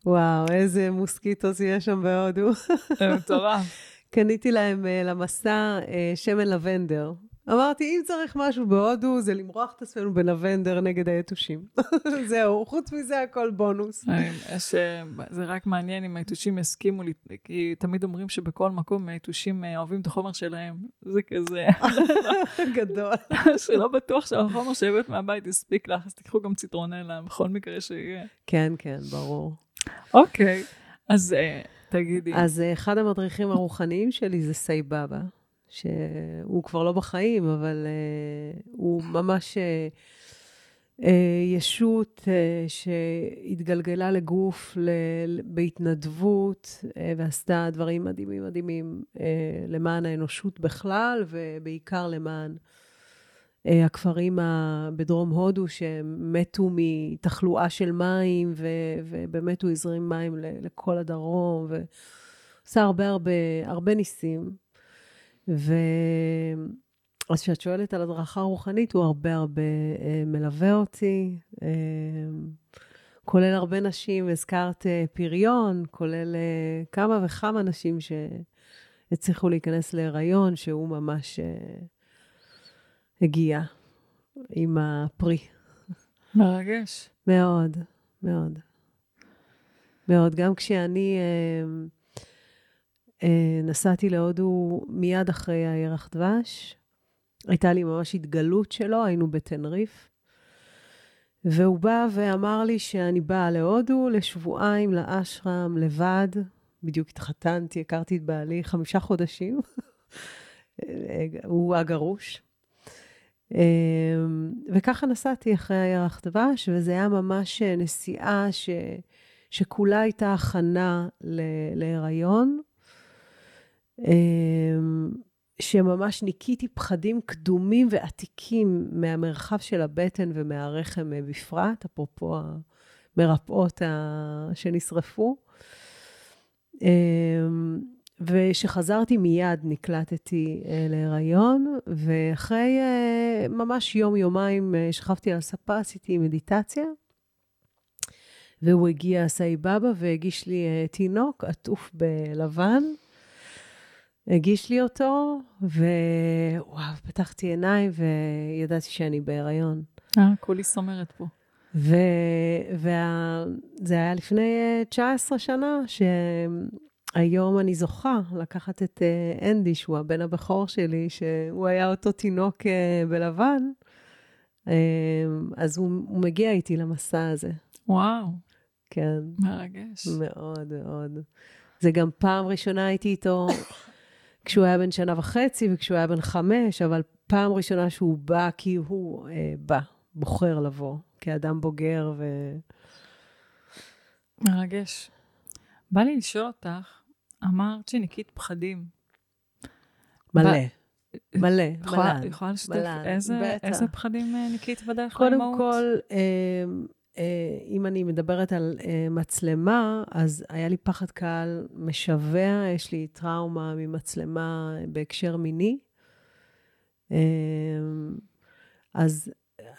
Speaker 1: וואו, איזה מוסקיטוס יש שם בהודו.
Speaker 2: זה מטורף.
Speaker 1: קניתי להם uh, למסע uh, שמן לבנדר. אמרתי, אם צריך משהו בהודו, זה למרוח את עצמנו בלבנדר נגד היתושים. זהו, חוץ מזה הכל בונוס.
Speaker 2: יש, זה רק מעניין אם היתושים יסכימו כי תמיד אומרים שבכל מקום היתושים אוהבים את החומר שלהם. זה כזה...
Speaker 1: גדול.
Speaker 2: שלא בטוח שהחומר שהבאת מהבית יספיק לך, אז תיקחו גם ציטרונלה, בכל מקרה שיהיה.
Speaker 1: כן, כן, ברור.
Speaker 2: אוקיי, אז תגידי.
Speaker 1: אז אחד המדריכים הרוחניים שלי זה סייבאבא. שהוא כבר לא בחיים, אבל uh, הוא ממש uh, uh, ישות שהתגלגלה לגוף בהתנדבות ועשתה דברים מדהימים מדהימים למען האנושות בכלל, ובעיקר למען הכפרים בדרום הודו שמתו מתחלואה של מים, ובאמת הוא הזרים מים לכל הדרום, ועושה הרבה הרבה, הרבה ניסים. ו... אז כשאת שואלת על הדרכה רוחנית, הוא הרבה הרבה אה, מלווה אותי, אה, כולל הרבה נשים, הזכרת אה, פריון, כולל אה, כמה וכמה נשים שהצליחו להיכנס להיריון, שהוא ממש אה, הגיע עם הפרי.
Speaker 2: מרגש.
Speaker 1: מאוד, מאוד. מאוד. גם כשאני... אה, נסעתי להודו מיד אחרי הירח דבש. הייתה לי ממש התגלות שלו, היינו בטנריף. והוא בא ואמר לי שאני באה להודו לשבועיים לאשרם לבד. בדיוק התחתנתי, הכרתי את בעלי חמישה חודשים. הוא הגרוש. אה, וככה נסעתי אחרי הירח דבש, וזה היה ממש נסיעה ש... שכולה הייתה הכנה ל... להיריון. אמ, שממש ניקיתי פחדים קדומים ועתיקים מהמרחב של הבטן ומהרחם בפרט, אפרופו המרפאות שנשרפו. אמ, וכשחזרתי מיד נקלטתי אה, להיריון, ואחרי אה, ממש יום-יומיים אה, שכבתי על הספה, עשיתי מדיטציה, והוא הגיע, סאי-בבא, והגיש לי תינוק עטוף בלבן. הגיש לי אותו, ווואו, פתחתי עיניים וידעתי שאני בהיריון.
Speaker 2: אה, כולי סומרת פה.
Speaker 1: וזה וה... היה לפני 19 שנה, שהיום אני זוכה לקחת את אה, אנדי, שהוא הבן הבכור שלי, שהוא היה אותו תינוק אה, בלבן, אה, אז הוא, הוא מגיע איתי למסע הזה.
Speaker 2: וואו.
Speaker 1: כן.
Speaker 2: מרגש.
Speaker 1: מאוד, מאוד. זה גם פעם ראשונה הייתי איתו כשהוא היה בן שנה וחצי וכשהוא היה בן חמש, אבל פעם ראשונה שהוא בא כי הוא אה, בא, בוחר לבוא, כאדם בוגר ו...
Speaker 2: מרגש. בא לי לשאול אותך, אמרת שניקית פחדים.
Speaker 1: מלא.
Speaker 2: ב-
Speaker 1: מלא,
Speaker 2: יכולה-
Speaker 1: מלא.
Speaker 2: יכולה לשתף איזה. איזה פחדים אה, ניקית בדרך
Speaker 1: קודם
Speaker 2: לאימהות?
Speaker 1: כל, אה, אם אני מדברת על אה, מצלמה, אז היה לי פחד קהל משווע, יש לי טראומה ממצלמה בהקשר מיני. אה, אז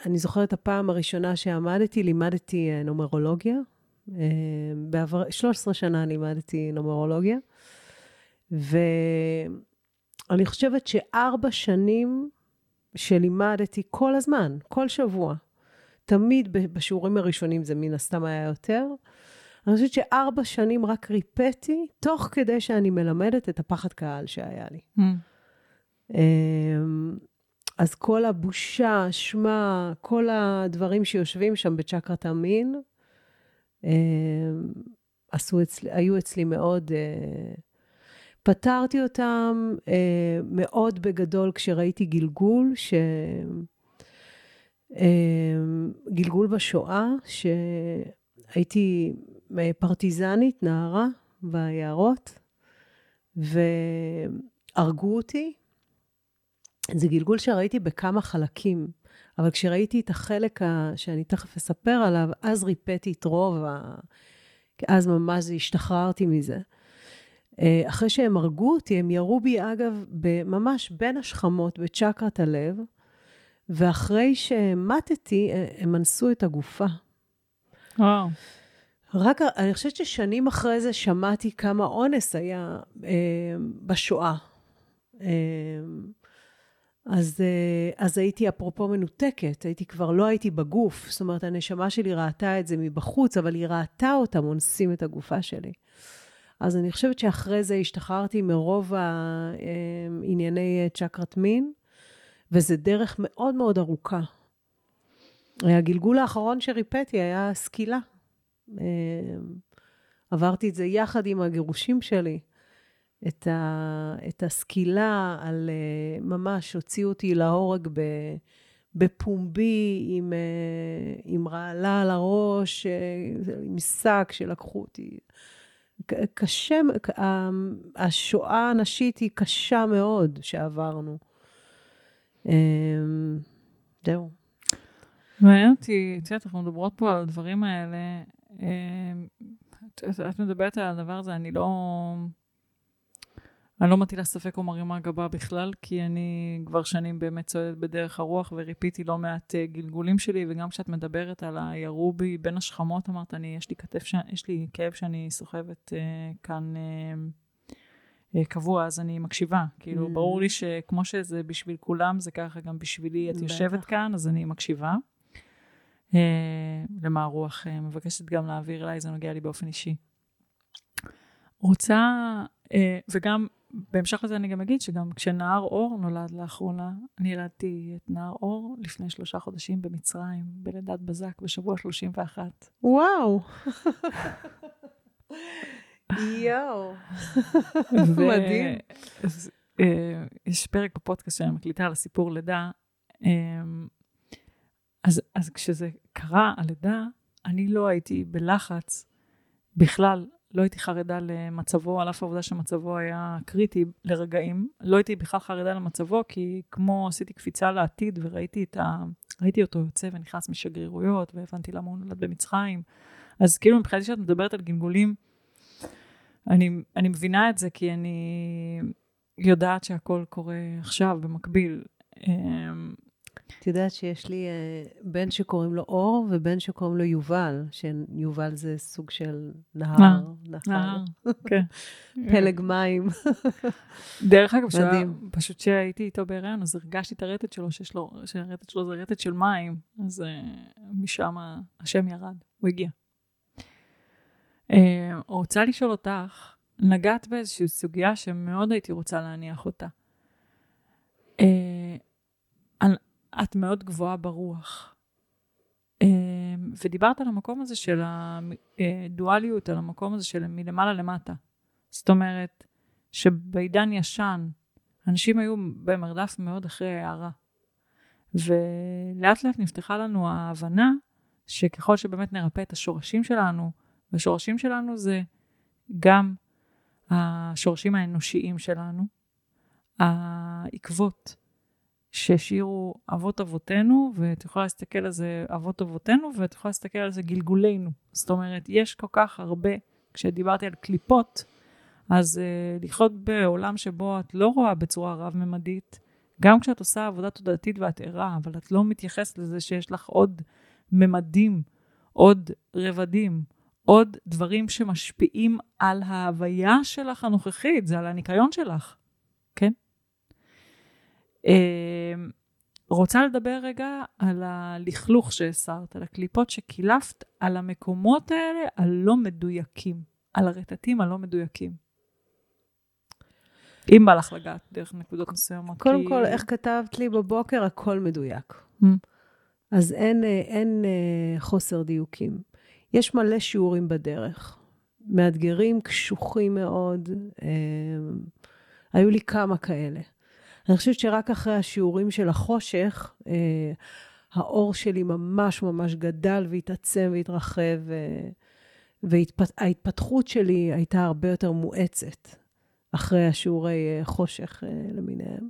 Speaker 1: אני זוכרת הפעם הראשונה שעמדתי, לימדתי אה, נומרולוגיה. אה, בעבר, 13 שנה לימדתי נומרולוגיה. ואני חושבת שארבע שנים שלימדתי כל הזמן, כל שבוע. תמיד בשיעורים הראשונים זה מן הסתם היה יותר. אני חושבת שארבע שנים רק ריפאתי, תוך כדי שאני מלמדת את הפחד קהל שהיה לי.
Speaker 2: Mm.
Speaker 1: אמ, אז כל הבושה, אשמה, כל הדברים שיושבים שם בצ'קרת המין, אמ, עשו אצלי, היו אצלי מאוד... אה, פתרתי אותם אה, מאוד בגדול כשראיתי גלגול, ש... אה, גלגול בשואה, שהייתי פרטיזנית, נערה, ביערות, והרגו אותי. זה גלגול שראיתי בכמה חלקים, אבל כשראיתי את החלק ה... שאני תכף אספר עליו, אז ריפאתי את רוב ה... אז ממש השתחררתי מזה. אה, אחרי שהם הרגו אותי, הם ירו בי, אגב, ממש בין השכמות, בצ'קרת הלב, ואחרי שמטתי, אה, הם אנסו את הגופה.
Speaker 2: וואו.
Speaker 1: רק, אני חושבת ששנים אחרי זה שמעתי כמה אונס היה אה, בשואה. אה, אז, אה, אז הייתי אפרופו מנותקת, הייתי כבר לא הייתי בגוף, זאת אומרת, הנשמה שלי ראתה את זה מבחוץ, אבל היא ראתה אותם אונסים את הגופה שלי. אז אני חושבת שאחרי זה השתחררתי מרוב הענייני צ'קרת מין, וזה דרך מאוד מאוד ארוכה. הגלגול האחרון שריפאתי היה סקילה. עברתי את זה יחד עם הגירושים שלי. את, ה, את הסקילה על ממש הוציאו אותי להורג ב, בפומבי עם, עם רעלה על הראש, עם שק שלקחו אותי. קשה, השואה הנשית היא קשה מאוד שעברנו. זהו.
Speaker 2: מעניין אותי, את יודעת, אנחנו מדברות פה על הדברים האלה. את מדברת על הדבר הזה, אני לא... אני לא מטילה ספק או מרימה גבה בכלל, כי אני כבר שנים באמת צועדת בדרך הרוח וריפיתי לא מעט גלגולים שלי, וגם כשאת מדברת על הירו בי בין השכמות, אמרת, אני, יש לי כתף. יש לי כאב שאני סוחבת uh, כאן uh, קבוע, אז אני מקשיבה. כאילו, mm. ברור לי שכמו שזה בשביל כולם, זה ככה גם בשבילי. את יושבת כאן, אז אני מקשיבה. Uh, למה הרוח uh, מבקשת גם להעביר אליי, זה נוגע לי באופן אישי. רוצה, uh, וגם בהמשך לזה אני גם אגיד שגם כשנער אור נולד לאחרונה, אני ילדתי את נער אור לפני שלושה חודשים במצרים, בלידת בזק, בשבוע 31.
Speaker 1: וואו. יואו. מדהים.
Speaker 2: יש פרק בפודקאסט שאני מקליטה על הסיפור לידה. אז, אז כשזה קרה, הלידה, אני לא הייתי בלחץ בכלל לא הייתי חרדה למצבו, על אף העובדה שמצבו היה קריטי לרגעים. לא הייתי בכלל חרדה למצבו, כי כמו עשיתי קפיצה לעתיד וראיתי את ה... ראיתי אותו יוצא ונכנס משגרירויות, והבנתי למה הוא נולד במצרים. אז כאילו מבחינתי שאת מדברת על גלגולים, אני, אני מבינה את זה כי אני יודעת שהכל קורה עכשיו, במקביל.
Speaker 1: את יודעת שיש לי בן שקוראים לו אור ובן שקוראים לו יובל, שיובל זה סוג של נהר,
Speaker 2: נהר, כן.
Speaker 1: פלג מים.
Speaker 2: דרך אגב, פשוט כשהייתי איתו בהיריון, אז הרגשתי את הרטט שלו, שיש לו, שהרטט שלו זה רטט של מים, אז משם השם ירד, הוא הגיע. רוצה לשאול אותך, נגעת באיזושהי סוגיה שמאוד הייתי רוצה להניח אותה. את מאוד גבוהה ברוח. ודיברת על המקום הזה של הדואליות, על המקום הזה של מלמעלה למטה. זאת אומרת, שבעידן ישן, אנשים היו במרדף מאוד אחרי הערה. ולאט לאט נפתחה לנו ההבנה שככל שבאמת נרפא את השורשים שלנו, והשורשים שלנו זה גם השורשים האנושיים שלנו, העקבות שהשאירו אבות אבותינו, ואת יכולה להסתכל על זה אבות אבותינו, ואת יכולה להסתכל על זה גלגולנו. זאת אומרת, יש כל כך הרבה, כשדיברתי על קליפות, אז uh, לחיות בעולם שבו את לא רואה בצורה רב-ממדית, גם כשאת עושה עבודה תודעתית ואת ערה, אבל את לא מתייחסת לזה שיש לך עוד ממדים, עוד רבדים, עוד דברים שמשפיעים על ההוויה שלך הנוכחית, זה על הניקיון שלך, כן? אמ, רוצה לדבר רגע על הלכלוך שהסרת, על הקליפות שקילפת, על המקומות האלה הלא מדויקים, על הרטטים הלא מדויקים. אם בא לך לגעת דרך נקודות מסוימות.
Speaker 1: קודם כי... כל, איך כתבת לי בבוקר, הכל מדויק. Mm. אז אין, אה, אין אה, חוסר דיוקים. יש מלא שיעורים בדרך. מאתגרים, קשוחים מאוד. אה, היו לי כמה כאלה. אני חושבת שרק אחרי השיעורים של החושך, אה, האור שלי ממש ממש גדל והתעצם והתרחב, אה, וההתפתחות שלי הייתה הרבה יותר מואצת אחרי השיעורי אה, חושך אה, למיניהם.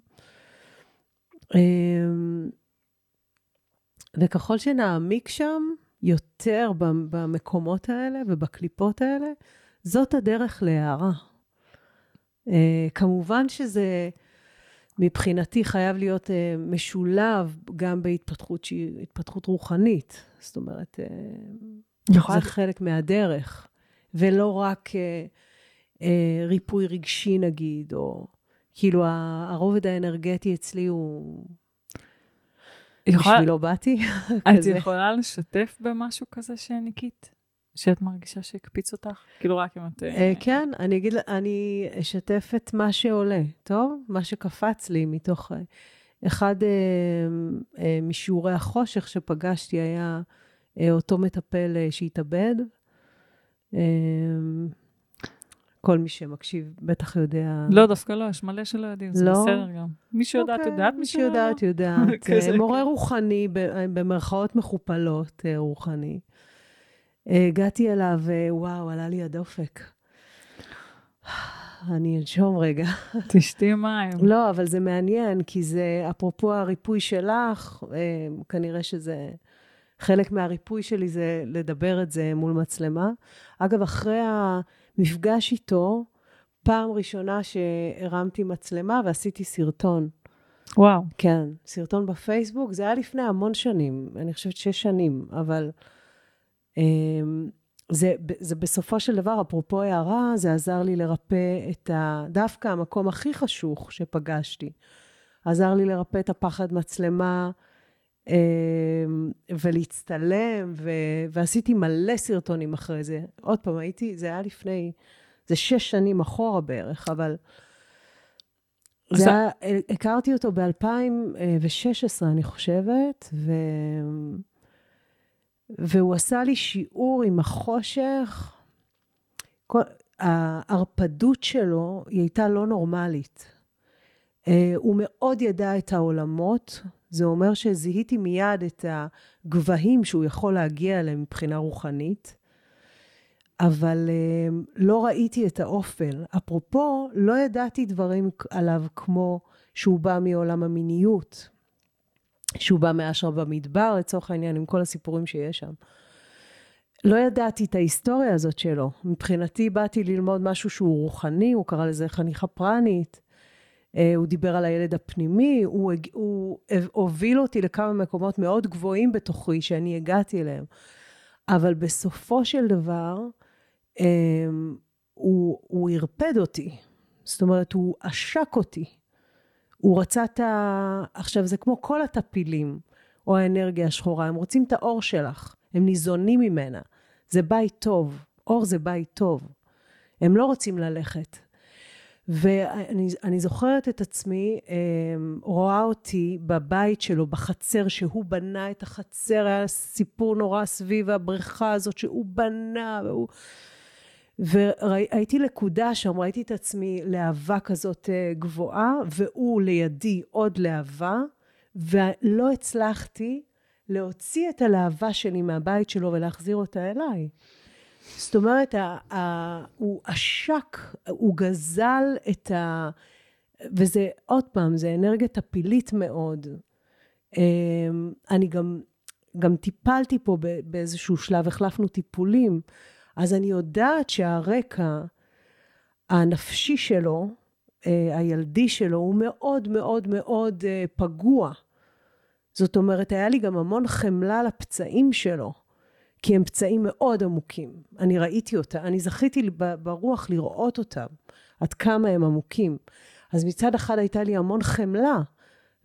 Speaker 1: אה, וככל שנעמיק שם יותר במקומות האלה ובקליפות האלה, זאת הדרך להערה. אה, כמובן שזה... מבחינתי חייב להיות uh, משולב גם בהתפתחות שהיא התפתחות רוחנית. זאת אומרת, uh, זה חלק מהדרך, ולא רק ריפוי רגשי נגיד, או כאילו הרובד האנרגטי אצלי הוא... יכולה... בשבילו באתי.
Speaker 2: את יכולה לשתף במשהו כזה שניקית? שאת מרגישה שהקפיץ אותך? כאילו רק אם את...
Speaker 1: אה, כן, אני אגיד, אני אשתף את מה שעולה, טוב? מה שקפץ לי מתוך... אה, אחד אה, משיעורי החושך שפגשתי היה אותו מטפל שהתאבד. כל מי שמקשיב בטח יודע.
Speaker 2: לא, דווקא לא, יש מלא שלא יודעים, זה לא? בסדר גם. מי שיודעת,
Speaker 1: אוקיי,
Speaker 2: יודעת,
Speaker 1: מי שיודעת, יודעת. מורה רוחני, במרכאות מכופלות רוחני. הגעתי אליו, וואו, עלה לי הדופק. אני אנשום רגע.
Speaker 2: תשתי מים.
Speaker 1: לא, אבל זה מעניין, כי זה, אפרופו הריפוי שלך, אה, כנראה שזה, חלק מהריפוי שלי זה לדבר את זה מול מצלמה. אגב, אחרי המפגש איתו, פעם ראשונה שהרמתי מצלמה ועשיתי סרטון.
Speaker 2: וואו.
Speaker 1: כן, סרטון בפייסבוק, זה היה לפני המון שנים, אני חושבת שש שנים, אבל... אמ, זה, זה בסופו של דבר, אפרופו הערה, זה עזר לי לרפא את ה... דווקא המקום הכי חשוך שפגשתי. עזר לי לרפא את הפחד מצלמה ולהצטלם, ו... ועשיתי מלא סרטונים אחרי זה. עוד פעם, הייתי, זה היה לפני, זה שש שנים אחורה בערך, אבל... זה היה, הכרתי אותו ב-2016, אני חושבת, ו... והוא עשה לי שיעור עם החושך. כל, הערפדות שלו היא הייתה לא נורמלית. Uh, הוא מאוד ידע את העולמות, זה אומר שזיהיתי מיד את הגבהים שהוא יכול להגיע אליהם מבחינה רוחנית, אבל uh, לא ראיתי את האופל. אפרופו, לא ידעתי דברים עליו כמו שהוא בא מעולם המיניות, שהוא בא מאשרה במדבר, לצורך העניין, עם כל הסיפורים שיש שם. לא ידעתי את ההיסטוריה הזאת שלו. מבחינתי באתי ללמוד משהו שהוא רוחני, הוא קרא לזה חניכה פרנית. אה, הוא דיבר על הילד הפנימי, הוא, הוא הוביל אותי לכמה מקומות מאוד גבוהים בתוכי שאני הגעתי אליהם. אבל בסופו של דבר, אה, הוא, הוא הרפד אותי. זאת אומרת, הוא עשק אותי. הוא רצה את ה... עכשיו, זה כמו כל הטפילים, או האנרגיה השחורה, הם רוצים את האור שלך, הם ניזונים ממנה. זה בית טוב, אור זה בית טוב. הם לא רוצים ללכת. ואני זוכרת את עצמי, אמ, רואה אותי בבית שלו, בחצר, שהוא בנה את החצר, היה סיפור נורא סביב הבריכה הזאת שהוא בנה, והוא... והייתי לכודה שם, ראיתי את עצמי להבה כזאת אה, גבוהה, והוא לידי עוד להבה, ולא הצלחתי להוציא את הלהבה שלי מהבית שלו ולהחזיר אותה אליי. זאת אומרת, ה, ה, הוא עשק, הוא גזל את ה... וזה, עוד פעם, זה אנרגיה טפילית מאוד. אמ, אני גם, גם טיפלתי פה באיזשהו שלב, החלפנו טיפולים, אז אני יודעת שהרקע הנפשי שלו, אה, הילדי שלו, הוא מאוד מאוד מאוד אה, פגוע. זאת אומרת, היה לי גם המון חמלה לפצעים שלו, כי הם פצעים מאוד עמוקים. אני ראיתי אותם, אני זכיתי ברוח לראות אותם, עד כמה הם עמוקים. אז מצד אחד הייתה לי המון חמלה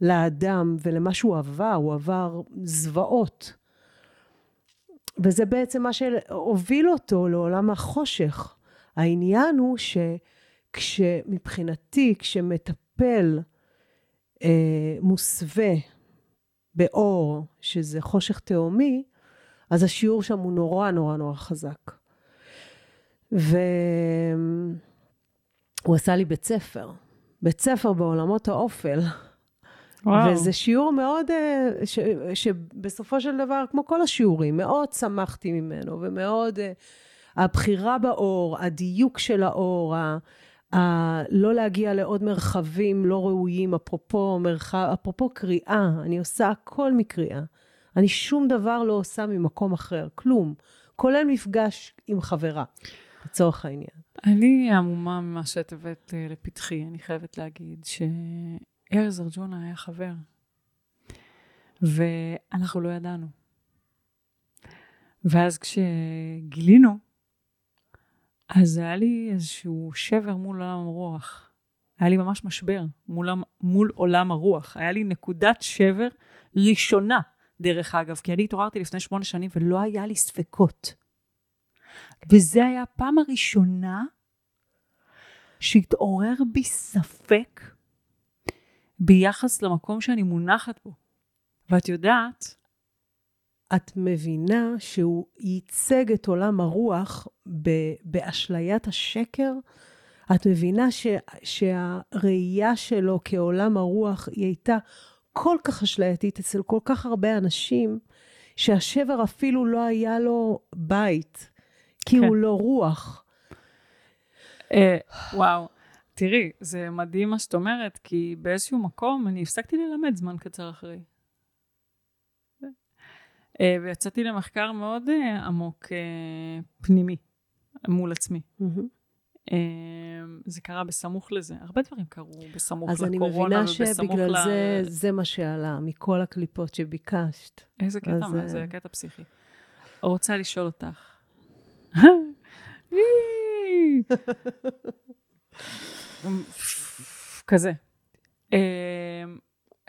Speaker 1: לאדם ולמה שהוא עבר, הוא עבר זוועות. וזה בעצם מה שהוביל אותו לעולם החושך. העניין הוא שכשמבחינתי, כשמטפל אה, מוסווה באור, שזה חושך תהומי, אז השיעור שם הוא נורא נורא נורא חזק. והוא עשה לי בית ספר, בית ספר בעולמות האופל. וואו. וזה שיעור מאוד, אה, ש, שבסופו של דבר, כמו כל השיעורים, מאוד צמחתי ממנו, ומאוד, אה, הבחירה באור, הדיוק של האור, ה, ה, לא להגיע לעוד מרחבים לא ראויים, אפרופו מרחב, אפרופו קריאה, אני עושה הכל מקריאה. אני שום דבר לא עושה ממקום אחר, כלום. כולל מפגש עם חברה, לצורך העניין.
Speaker 2: אני עמומה ממה שאת הבאת אה, לפתחי, אני חייבת להגיד שארז ארג'ונה היה חבר, ואנחנו לא ידענו. ואז כשגילינו, אז היה לי איזשהו שבר מול עולם הרוח. היה לי ממש משבר מול, מול עולם הרוח. היה לי נקודת שבר ראשונה, דרך אגב, כי אני התעוררתי לפני שמונה שנים ולא היה לי ספקות. וזה היה הפעם הראשונה שהתעורר בי ספק ביחס למקום שאני מונחת בו. ואת יודעת,
Speaker 1: את מבינה שהוא ייצג את עולם הרוח באשליית השקר? את מבינה ש, שהראייה שלו כעולם הרוח היא הייתה כל כך אשלייתית אצל כל כך הרבה אנשים, שהשבר אפילו לא היה לו בית. כי כן. הוא לא רוח.
Speaker 2: אה, וואו, תראי, זה מדהים מה שאת אומרת, כי באיזשהו מקום אני הפסקתי ללמד זמן קצר אחרי. אה, ויצאתי למחקר מאוד אה, עמוק פנימי מול עצמי. זה קרה בסמוך לזה. הרבה דברים קרו בסמוך לקורונה ובסמוך ל...
Speaker 1: אז אני מבינה שבגלל זה, זה מה שעלה, מכל הקליפות שביקשת.
Speaker 2: איזה קטע, אז... זה קטע פסיכי. רוצה לשאול אותך, כזה. אמ,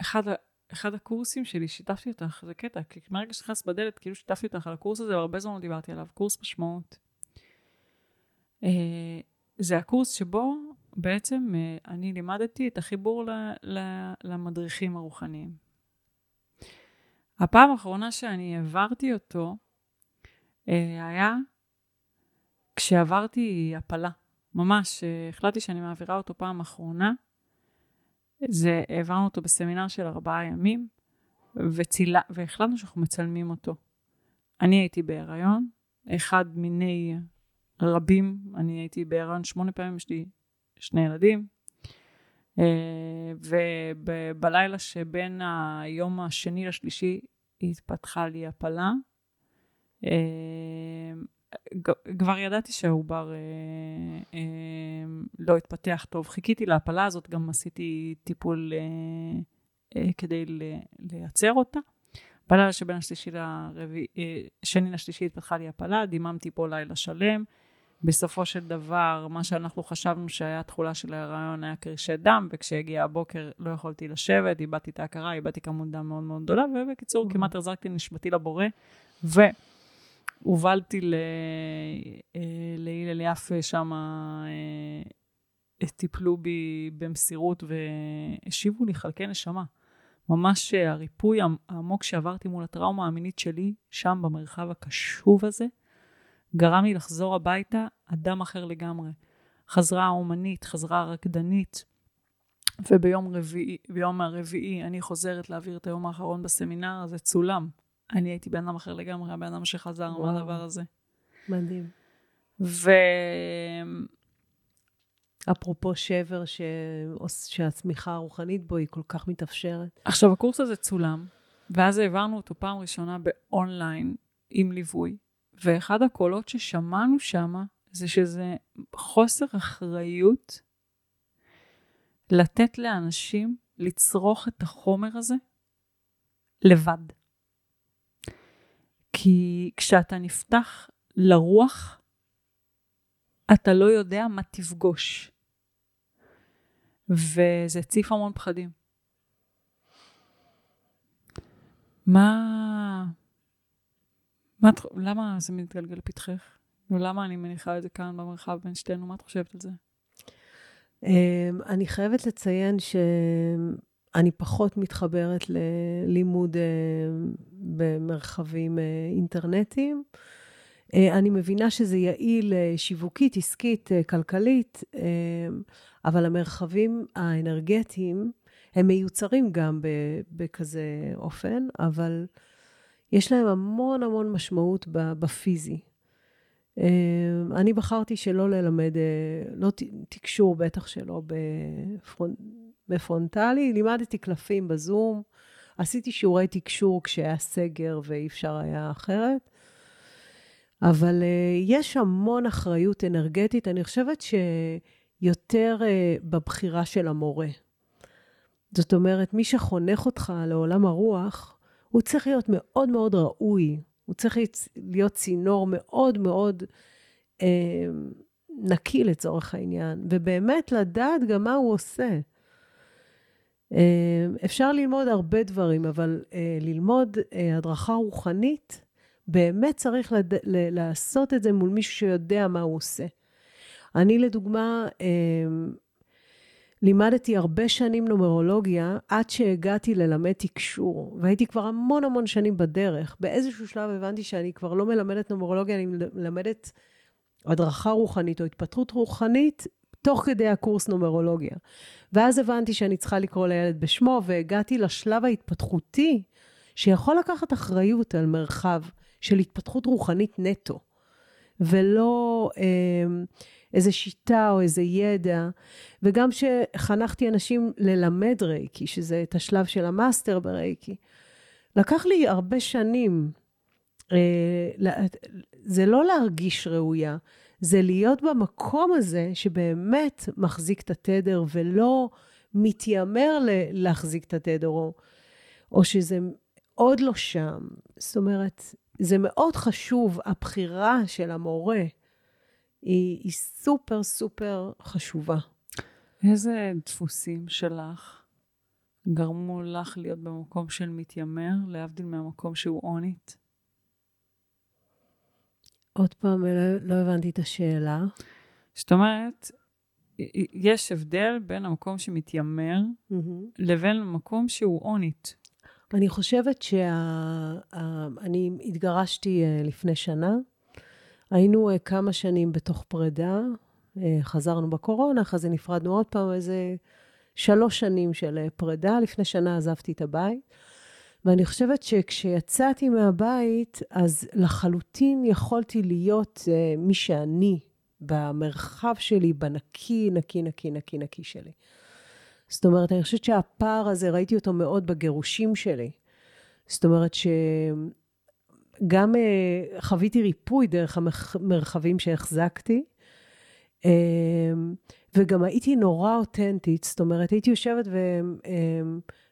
Speaker 2: אחד, אחד הקורסים שלי, שיתפתי אותך, זה קטע, כי מהרגע שנכנסת בדלת, כאילו שיתפתי אותך על הקורס הזה, והרבה זמן לא דיברתי עליו, קורס משמעות. אה, זה הקורס שבו בעצם אה, אני לימדתי את החיבור ל, ל, למדריכים הרוחניים. הפעם האחרונה שאני העברתי אותו, אה, היה כשעברתי הפלה, ממש, החלטתי שאני מעבירה אותו פעם אחרונה, זה, העברנו אותו בסמינר של ארבעה ימים, וצילה, והחלטנו שאנחנו מצלמים אותו. אני הייתי בהיריון, אחד מיני רבים, אני הייתי בהיריון שמונה פעמים, יש לי שני ילדים, אה, ובלילה שבין היום השני לשלישי התפתחה לי הפלה. אה, כבר ידעתי שהעובר אה, לא התפתח טוב. חיכיתי להפלה הזאת, גם עשיתי טיפול כדי לייצר אותה. בלילה שבין השלישי לרביעי, שני לשלישי התפתחה לי הפלה, דיממתי פה לילה שלם. בסופו של דבר, מה שאנחנו חשבנו שהיה תכולה של ההיריון היה קרישי דם, וכשהגיע הבוקר לא יכולתי לשבת, איבדתי את ההכרה, איבדתי כמות דם מאוד מאוד גדולה, ובקיצור, כמעט החזקתי נשמתי לבורא. ו... הובלתי אה, להלל יפה שם, אה, טיפלו בי במסירות והשיבו לי חלקי נשמה. ממש הריפוי העמוק שעברתי מול הטראומה המינית שלי, שם במרחב הקשוב הזה, גרם לי לחזור הביתה אדם אחר לגמרי. חזרה האומנית, חזרה הרקדנית, וביום רביעי, ביום הרביעי אני חוזרת להעביר את היום האחרון בסמינר, זה צולם. אני הייתי בן אדם אחר לגמרי, הבן אדם שחזר מהדבר הזה.
Speaker 1: מדהים.
Speaker 2: ו...
Speaker 1: אפרופו שבר ש... שהצמיחה הרוחנית בו היא כל כך מתאפשרת.
Speaker 2: עכשיו, הקורס הזה צולם, ואז העברנו אותו פעם ראשונה באונליין עם ליווי, ואחד הקולות ששמענו שמה זה שזה חוסר אחריות לתת לאנשים לצרוך את החומר הזה לבד. כי כשאתה נפתח לרוח, אתה לא יודע מה תפגוש. וזה הציף המון פחדים. מה... מה... למה זה מתגלגל לפתחך? למה אני מניחה את זה כאן במרחב בין שתינו? מה את חושבת על זה?
Speaker 1: אמ, אני חייבת לציין שאני פחות מתחברת ללימוד אמ, במרחבים אה, אינטרנטיים. אה, אני מבינה שזה יעיל אה, שיווקית, עסקית, כלכלית, אבל המרחבים האנרגטיים, הם מיוצרים גם בכזה אופן, אבל יש להם המון המון משמעות בפיזי. אמ, אני בחרתי שלא ללמד, אה, לא תקשור, בטח שלא בפרונ... בפרונטלי. לימדתי קלפים בזום, עשיתי שיעורי תקשור כשהיה סגר ואי אפשר היה אחרת. אבל uh, יש המון אחריות אנרגטית. אני חושבת שיותר בבחירה של המורה. זאת אומרת, מי שחונך אותך לעולם הרוח, הוא צריך להיות מאוד מאוד ראוי. הוא צריך להיות צינור מאוד מאוד אה, נקי לצורך העניין, ובאמת לדעת גם מה הוא עושה. אה, אפשר ללמוד הרבה דברים, אבל אה, ללמוד אה, הדרכה רוחנית, באמת צריך לד... ל- לעשות את זה מול מישהו שיודע מה הוא עושה. אני לדוגמה, אה, לימדתי הרבה שנים נומרולוגיה עד שהגעתי ללמד תקשור, והייתי כבר המון המון שנים בדרך. באיזשהו שלב הבנתי שאני כבר לא מלמדת נומרולוגיה, אני מלמדת הדרכה רוחנית או התפתחות רוחנית תוך כדי הקורס נומרולוגיה. ואז הבנתי שאני צריכה לקרוא לילד בשמו, והגעתי לשלב ההתפתחותי, שיכול לקחת אחריות על מרחב של התפתחות רוחנית נטו, ולא... אה, איזה שיטה או איזה ידע. וגם שחנכתי אנשים ללמד רייקי, שזה את השלב של ה master ברייקי, לקח לי הרבה שנים. אה, זה לא להרגיש ראויה, זה להיות במקום הזה שבאמת מחזיק את התדר ולא מתיימר להחזיק את התדר, או, או שזה עוד לא שם. זאת אומרת, זה מאוד חשוב, הבחירה של המורה. היא, היא סופר סופר חשובה.
Speaker 2: איזה דפוסים שלך גרמו לך להיות במקום של מתיימר, להבדיל מהמקום שהוא אונית?
Speaker 1: עוד פעם, לא, לא הבנתי את השאלה.
Speaker 2: זאת אומרת, יש הבדל בין המקום שמתיימר mm-hmm. לבין המקום שהוא אונית.
Speaker 1: אני חושבת שאני התגרשתי אה, לפני שנה, היינו uh, כמה שנים בתוך פרידה, uh, חזרנו בקורונה, אחרי זה נפרדנו עוד פעם, איזה שלוש שנים של uh, פרידה. לפני שנה עזבתי את הבית. ואני חושבת שכשיצאתי מהבית, אז לחלוטין יכולתי להיות uh, מי שאני, במרחב שלי, בנקי, נקי, נקי, נקי, נקי שלי. זאת אומרת, אני חושבת שהפער הזה, ראיתי אותו מאוד בגירושים שלי. זאת אומרת ש... גם uh, חוויתי ריפוי דרך המרחבים שהחזקתי, uh, וגם הייתי נורא אותנטית, זאת אומרת, הייתי יושבת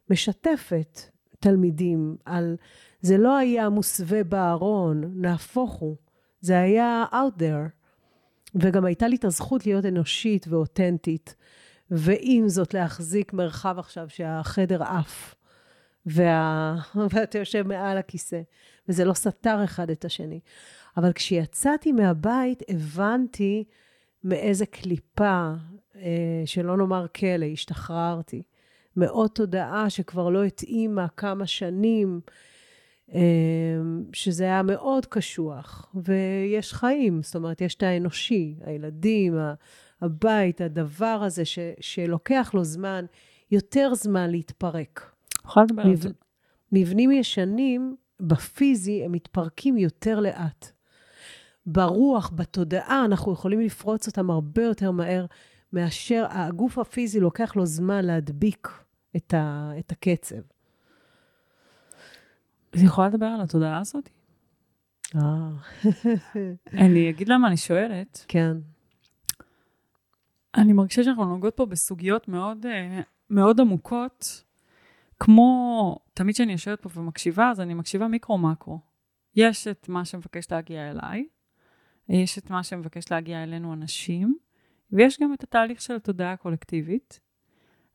Speaker 1: ומשתפת אה, uh, תלמידים על, זה לא היה מוסווה בארון, נהפוך הוא, זה היה out there. וגם הייתה לי את הזכות להיות אנושית ואותנטית, ועם זאת להחזיק מרחב עכשיו שהחדר עף. וה... ואתה יושב מעל הכיסא, וזה לא סתר אחד את השני. אבל כשיצאתי מהבית, הבנתי מאיזה קליפה, אה, שלא נאמר כלא, השתחררתי. מעוד תודעה שכבר לא התאימה כמה שנים שזה היה מאוד קשוח, ויש חיים, זאת אומרת, יש את האנושי, הילדים, הבית, הדבר הזה ש, שלוקח לו זמן, יותר זמן להתפרק.
Speaker 2: יכולה לדבר על זה.
Speaker 1: מבנים ישנים, בפיזי, הם מתפרקים יותר לאט. ברוח, בתודעה, אנחנו יכולים לפרוץ אותם הרבה יותר מהר מאשר הגוף הפיזי לוקח לו זמן להדביק את, ה, את הקצב.
Speaker 2: אני יכולה לדבר על התודעה הזאת?
Speaker 1: אה.
Speaker 2: אני אגיד למה אני שואלת.
Speaker 1: כן.
Speaker 2: אני מרגישה שאנחנו נוגעות פה בסוגיות מאוד, אה, מאוד עמוקות, כמו, תמיד כשאני יושבת פה ומקשיבה, אז אני מקשיבה מיקרו-מקרו. יש את מה שמבקש להגיע אליי, יש את מה שמבקש להגיע אלינו אנשים, ויש גם את התהליך של התודעה הקולקטיבית.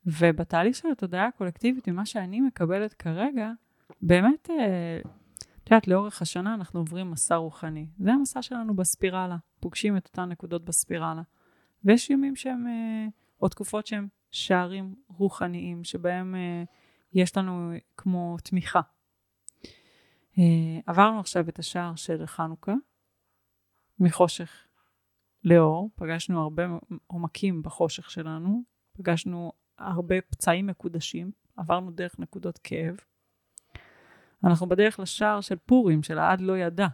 Speaker 2: ובתהליך של התודעה הקולקטיבית, ממה שאני מקבלת כרגע, באמת, אה, את יודעת, לאורך השנה אנחנו עוברים מסע רוחני. זה המסע שלנו בספירלה, פוגשים את אותן נקודות בספירלה. ויש ימים שהם, אה, או תקופות שהם שערים רוחניים, שבהם אה, יש לנו כמו תמיכה. עברנו עכשיו את השער של חנוכה, מחושך לאור, פגשנו הרבה עומקים בחושך שלנו, פגשנו הרבה פצעים מקודשים, עברנו דרך נקודות כאב. אנחנו בדרך לשער של פורים, של העד לא ידע.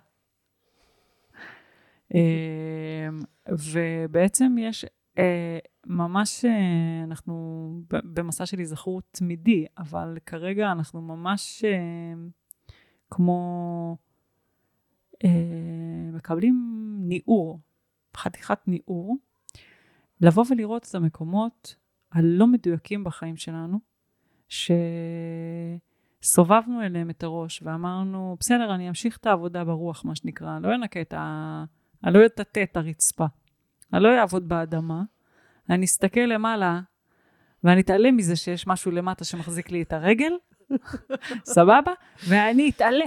Speaker 2: אמ, ובעצם יש אה, ממש, אה, אנחנו במסע של היזכרות תמידי, אבל כרגע אנחנו ממש אה, כמו מקבלים ניעור, חתיכת ניעור, לבוא ולראות את המקומות הלא מדויקים בחיים שלנו, ש... סובבנו אליהם את הראש ואמרנו, בסדר, אני אמשיך את העבודה ברוח, מה שנקרא, אני לא אנקה את ה... אני לא אטאטא את הרצפה, אני לא אעבוד באדמה, אני אסתכל למעלה ואני אתעלם מזה שיש משהו למטה שמחזיק לי את הרגל, סבבה? ואני אתעלה.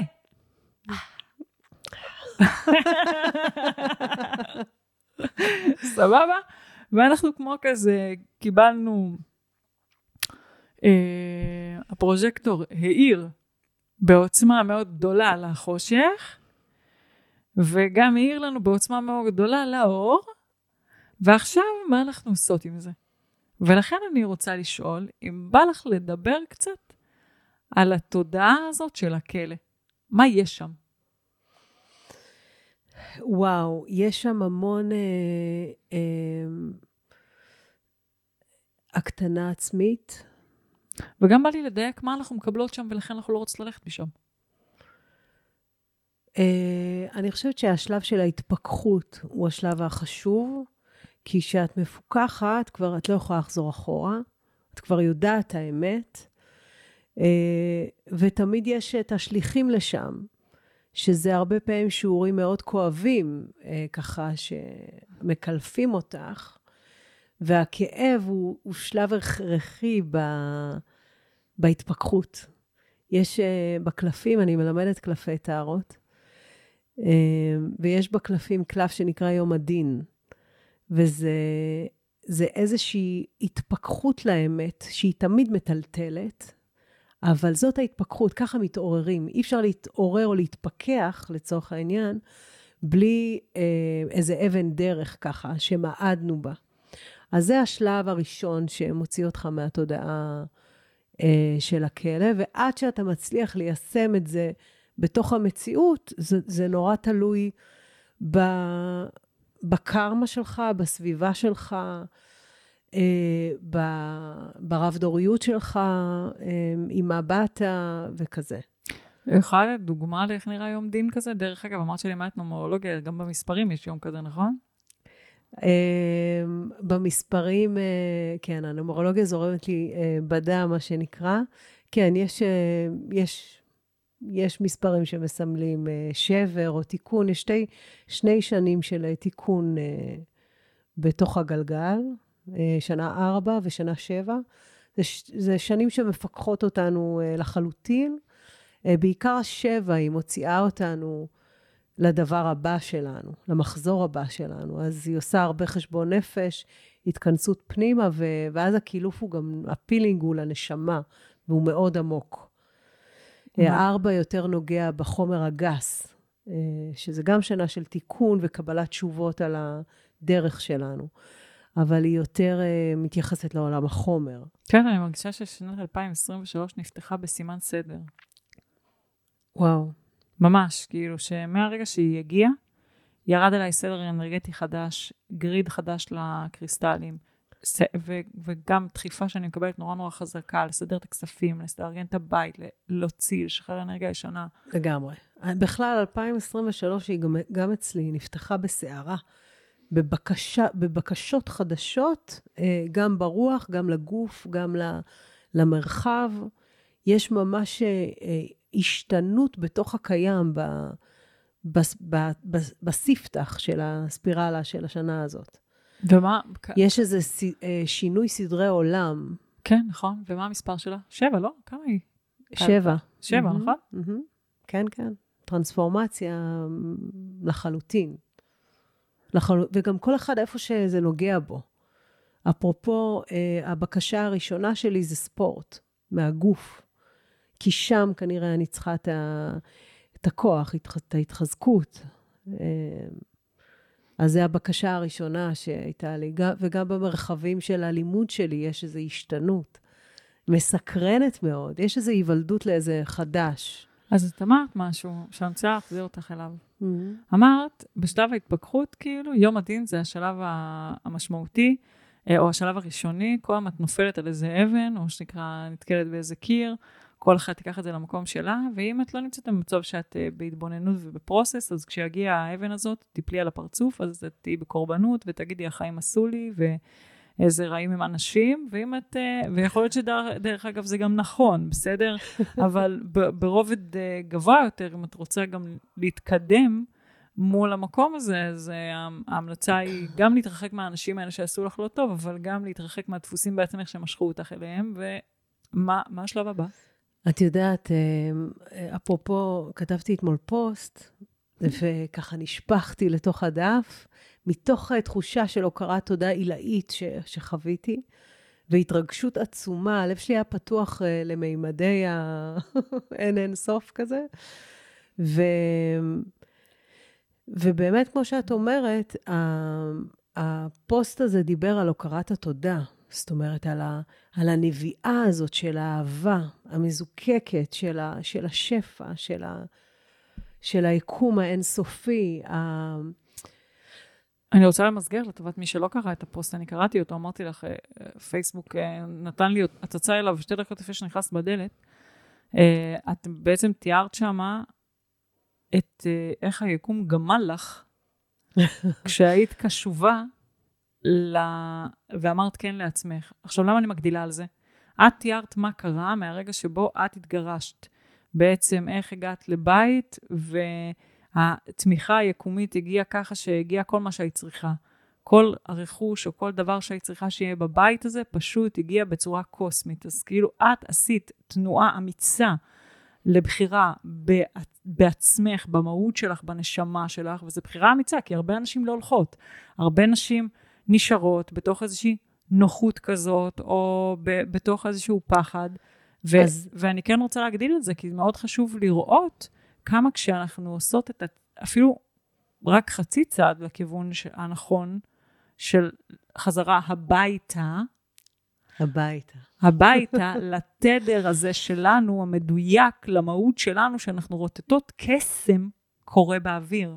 Speaker 2: סבבה? ואנחנו כמו כזה, קיבלנו אה, הפרוז'קטור האיר בעוצמה מאוד גדולה לחושך, וגם האיר לנו בעוצמה מאוד גדולה לאור, ועכשיו מה אנחנו עושות עם זה? ולכן אני רוצה לשאול, אם בא לך לדבר קצת על התודעה הזאת של הכלא, מה יש שם?
Speaker 1: וואו, יש שם המון אה, אה, הקטנה עצמית,
Speaker 2: וגם בא לי לדייק מה אנחנו מקבלות שם, ולכן אנחנו לא רוצות ללכת משם.
Speaker 1: Uh, אני חושבת שהשלב של ההתפכחות הוא השלב החשוב, כי כשאת מפוקחת, כבר את לא יכולה לחזור אחורה, את כבר יודעת האמת, uh, ותמיד יש את השליחים לשם, שזה הרבה פעמים שיעורים מאוד כואבים, uh, ככה שמקלפים אותך, והכאב הוא, הוא שלב הכרחי ב, בהתפכחות. יש uh, בקלפים, אני מלמדת קלפי טהרות, ויש בקלפים קלף שנקרא יום הדין, וזה איזושהי התפכחות לאמת, שהיא תמיד מטלטלת, אבל זאת ההתפכחות, ככה מתעוררים. אי אפשר להתעורר או להתפכח, לצורך העניין, בלי uh, איזה אבן דרך ככה, שמעדנו בה. אז זה השלב הראשון שמוציא אותך מהתודעה אה, של הכלא, ועד שאתה מצליח ליישם את זה בתוך המציאות, זה, זה נורא תלוי ב, בקרמה שלך, בסביבה שלך, אה, ב, ברב-דוריות שלך, אה, עם מה באת וכזה.
Speaker 2: יכולה דוגמה לאיך נראה יום דין כזה? דרך אגב, אמרת שלימדת נומרולוגיה, גם במספרים יש יום כזה, נכון?
Speaker 1: אמ, במספרים, אה, כן, הנומרולוגיה זורמת לי אה, בדם, מה שנקרא. כן, יש, אה, יש, יש מספרים שמסמלים שבר או תיקון. יש שתי, שני שנים של תיקון בתוך הגלגל, שנה ארבע ושנה שבע. זה, זה שנים שמפקחות אותנו לחלוטין. בעיקר השבע, היא מוציאה אותנו לדבר הבא שלנו, למחזור הבא שלנו. אז היא עושה הרבה חשבון נפש, התכנסות פנימה. ואז הקילוף הוא גם, הפילינג הוא לנשמה, והוא מאוד עמוק. אה, ארבע יותר נוגע בחומר הגס, אה, שזה גם שנה של תיקון וקבלת תשובות על הדרך שלנו, אבל היא יותר אה, מתייחסת לעולם החומר.
Speaker 2: כן, אני מרגישה ששנת 2023 נפתחה בסימן סדר.
Speaker 1: וואו.
Speaker 2: ממש, כאילו שמהרגע שהיא הגיעה, ירד עליי סדר אנרגטי חדש, גריד חדש לקריסטלים, וגם דחיפה שאני מקבלת נורא נורא חזקה, לסדר את הכספים, לארגן את הבית, להוציא, לשחרר אנרגיה ישנה.
Speaker 1: לגמרי. בכלל, 2023 היא גם, גם אצלי נפתחה בסערה, בבקשה, בבקשות חדשות, אה, גם ברוח, גם לגוף, גם למרחב. יש ממש אה, אה, השתנות בתוך הקיים בספתח של הספירלה של השנה הזאת.
Speaker 2: ומה?
Speaker 1: יש איזה אה, שינוי סדרי עולם.
Speaker 2: כן, נכון. ומה המספר שלה? שבע, לא? כמה היא?
Speaker 1: שבע.
Speaker 2: שבע, נכון?
Speaker 1: כן, כן. טרנספורמציה לחלוטין. לחל... וגם כל אחד איפה שזה נוגע בו. אפרופו, אה, הבקשה הראשונה שלי זה ספורט, מהגוף. כי שם כנראה אני צריכה את, ה... את הכוח, את ההתחזקות. אה, אז זו הבקשה הראשונה שהייתה לי, וגם במרחבים של הלימוד שלי יש איזו השתנות. מסקרנת מאוד, יש איזו היוולדות לאיזה חדש.
Speaker 2: אז את אמרת משהו שאני רוצה להחזיר אותך אליו. Mm-hmm. אמרת, בשלב ההתפכחות, כאילו, יום הדין זה השלב המשמעותי, אה, או השלב הראשוני, כל פעם את נופלת על איזה אבן, או שנקרא, נתקלת באיזה קיר, כל אחת תיקח את זה למקום שלה, ואם את לא נמצאת במצב שאת uh, בהתבוננות ובפרוסס, אז כשיגיע האבן הזאת, תיפלי על הפרצוף, אז את תהיי בקורבנות ותגידי, החיים עשו לי, ואיזה רעים הם אנשים, ואם את, uh, ויכול להיות שדרך אגב זה גם נכון, בסדר? אבל ברובד uh, גבוה יותר, אם את רוצה גם להתקדם, מול המקום הזה, אז ההמלצה היא גם להתרחק מהאנשים האלה שעשו לך לא טוב, אבל גם להתרחק מהדפוסים בעצמך שמשכו אותך אליהם, ומה השלב הבא?
Speaker 1: את יודעת, אה, אפרופו, כתבתי אתמול פוסט, וככה נשפכתי לתוך הדף, מתוך תחושה של הוקרת תודה עילאית ש, שחוויתי, והתרגשות עצומה, הלב שלי היה פתוח אה, למימדי האין אין סוף כזה. ו... ובאמת, כמו שאת אומרת, הפוסט הזה דיבר על הוקרת התודה. זאת אומרת, על, ה, על הנביאה הזאת של האהבה המזוקקת, של, ה, של השפע, של, ה, של היקום האינסופי. ה...
Speaker 2: אני רוצה למסגר לטובת מי שלא קרא את הפוסט, אני קראתי אותו, אמרתי לך, אה, פייסבוק אה, נתן לי הצצה אליו שתי דקות לפני שנכנסת בדלת. אה, את בעצם תיארת שמה את איך היקום גמל לך כשהיית קשובה ל... ואמרת כן לעצמך. עכשיו, למה אני מגדילה על זה? את תיארת מה קרה מהרגע שבו את התגרשת. בעצם איך הגעת לבית, והתמיכה היקומית הגיעה ככה שהגיע כל מה שהיית צריכה. כל הרכוש או כל דבר שהיית צריכה שיהיה בבית הזה, פשוט הגיע בצורה קוסמית. אז כאילו, את עשית תנועה אמיצה לבחירה בעצמך, במהות שלך, בנשמה שלך, וזו בחירה אמיצה, כי הרבה אנשים לא הולכות. הרבה נשים... נשארות בתוך איזושהי נוחות כזאת, או ב- בתוך איזשהו פחד. ו- אז... ואני כן רוצה להגדיל את זה, כי מאוד חשוב לראות כמה כשאנחנו עושות את, ה- אפילו רק חצי צעד לכיוון הנכון של חזרה הביתה,
Speaker 1: הביתה.
Speaker 2: הביתה, לתדר הזה שלנו, המדויק, למהות שלנו, שאנחנו רוטטות קסם, קורה באוויר.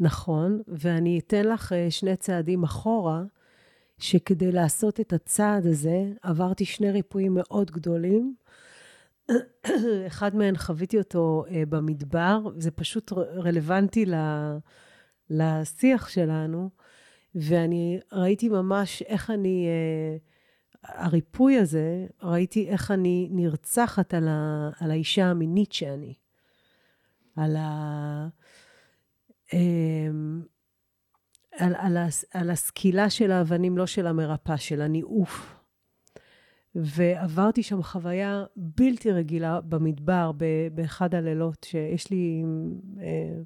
Speaker 1: נכון, ואני אתן לך אה, שני צעדים אחורה, שכדי לעשות את הצעד הזה, עברתי שני ריפויים מאוד גדולים. אחד מהם חוויתי אותו אה, במדבר, זה פשוט רלוונטי לשיח שלנו, ואני ראיתי ממש איך אני, אה, הריפוי הזה, ראיתי איך אני נרצחת על, ה, על האישה המינית שאני. על ה... אמ, על, על, על הסקילה של האבנים, לא של המרפא, של הניאוף. ועברתי שם חוויה בלתי רגילה במדבר, באחד הלילות, שיש לי אה,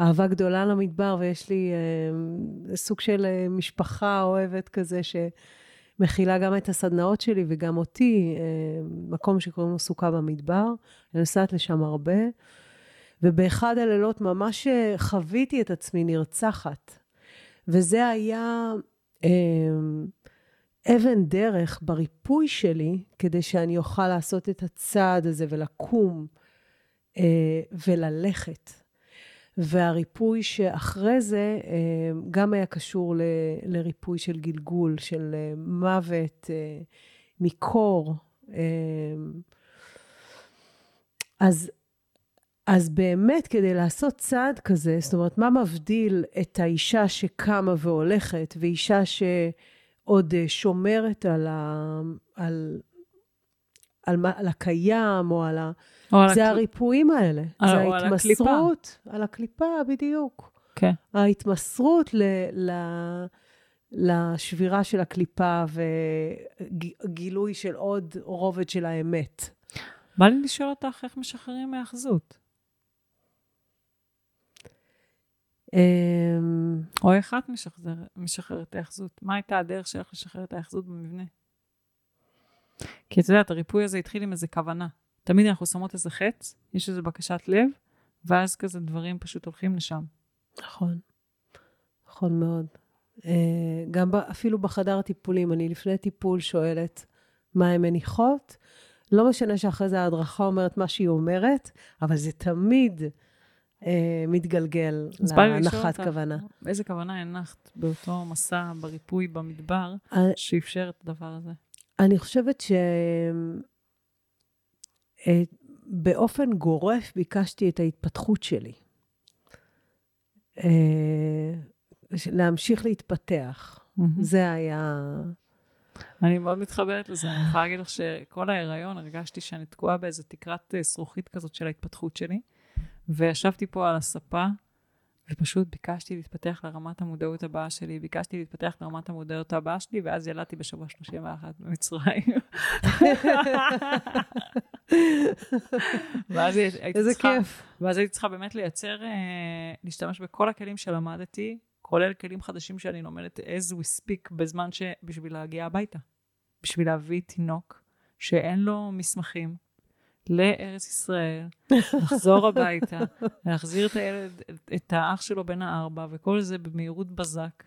Speaker 1: אהבה גדולה למדבר, ויש לי אה, סוג של אה, משפחה אוהבת כזה, מכילה גם את הסדנאות שלי וגם אותי, אה, מקום שקוראים לו סוכה במדבר. אני נוסעת לשם הרבה, ובאחד הלילות ממש אה, חוויתי את עצמי נרצחת. וזה היה אה, אבן דרך בריפוי שלי, כדי שאני אוכל לעשות את הצעד הזה ולקום וללכת. והריפוי שאחרי זה אה, גם היה קשור ל, לריפוי של גלגול, של אה, מוות אה, מקור. אז, אז באמת, כדי לעשות צעד כזה, זאת אומרת, מה מבדיל את האישה שקמה והולכת, ואישה שעוד שומרת על, ה, על, על, על הקיים, או על ה... זה הקל... הריפויים האלה.
Speaker 2: על,
Speaker 1: זה
Speaker 2: ההתמסרות.
Speaker 1: על הקליפה, בדיוק.
Speaker 2: כן.
Speaker 1: ההתמסרות ל, ל, לשבירה של הקליפה וגילוי של עוד רובד של האמת.
Speaker 2: בא לי לשאול אותך איך משחררים מהאחזות.
Speaker 1: אמ,
Speaker 2: או איך את משחררת את ההאחזות? מה הייתה הדרך שלך לשחרר את ההאחזות במבנה? כי את יודעת, הריפוי הזה התחיל עם איזה כוונה. תמיד אנחנו שמות איזה חץ, יש איזו בקשת לב, ואז כזה דברים פשוט הולכים לשם.
Speaker 1: נכון, נכון מאוד. אה, גם אפילו בחדר הטיפולים, אני לפני טיפול שואלת מה הן מניחות. לא משנה שאחרי זה ההדרכה אומרת מה שהיא אומרת, אבל זה תמיד מתגלגל להנחת כוונה.
Speaker 2: איזה כוונה הנחת באותו מסע בריפוי במדבר, אה, שאפשר את הדבר הזה?
Speaker 1: אני חושבת ש... באופן גורף ביקשתי את ההתפתחות שלי. אה, להמשיך להתפתח. זה היה...
Speaker 2: אני מאוד מתחברת לזה. אני יכולה להגיד לך שכל ההיריון הרגשתי שאני תקועה באיזו תקרת אה, זכוכית כזאת של ההתפתחות שלי, וישבתי פה על הספה, ופשוט ביקשתי להתפתח לרמת המודעות הבאה שלי, ביקשתי להתפתח לרמת המודעות הבאה שלי, ואז ילדתי בשבוע 31 במצרים. ואז הייתי
Speaker 1: איזה
Speaker 2: צריכה,
Speaker 1: כיף.
Speaker 2: ואז הייתי צריכה באמת לייצר, אה, להשתמש בכל הכלים שלמדתי, כולל כלים חדשים שאני לומדת as we speak, בזמן שבשביל להגיע הביתה. בשביל להביא תינוק שאין לו מסמכים, לארץ ישראל, לחזור הביתה, להחזיר את הילד, את האח שלו בן הארבע, וכל זה במהירות בזק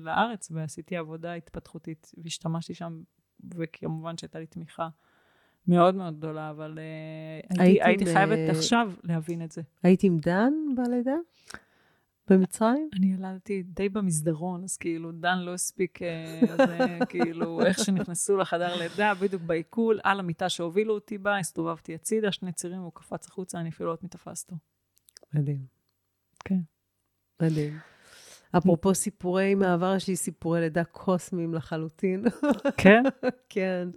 Speaker 2: לארץ, ועשיתי עבודה התפתחותית, והשתמשתי שם, וכמובן שהייתה לי תמיכה מאוד מאוד גדולה, אבל uh, הייתי, הייתי חייבת עכשיו להבין את זה.
Speaker 1: היית עם דן בלידה? במצרים?
Speaker 2: אני ילדתי די במסדרון, אז כאילו דן לא הספיק, אה, זה כאילו איך שנכנסו לחדר לידה, בדיוק בעיכול, על המיטה שהובילו אותי בה, הסתובבתי הצידה, שני צירים, הוא קפץ החוצה, אני אפילו לא מי תפס אותו.
Speaker 1: מדהים.
Speaker 2: כן.
Speaker 1: מדהים. אפרופו סיפורי מעבר, יש לי סיפורי לידה קוסמיים לחלוטין.
Speaker 2: כן?
Speaker 1: כן.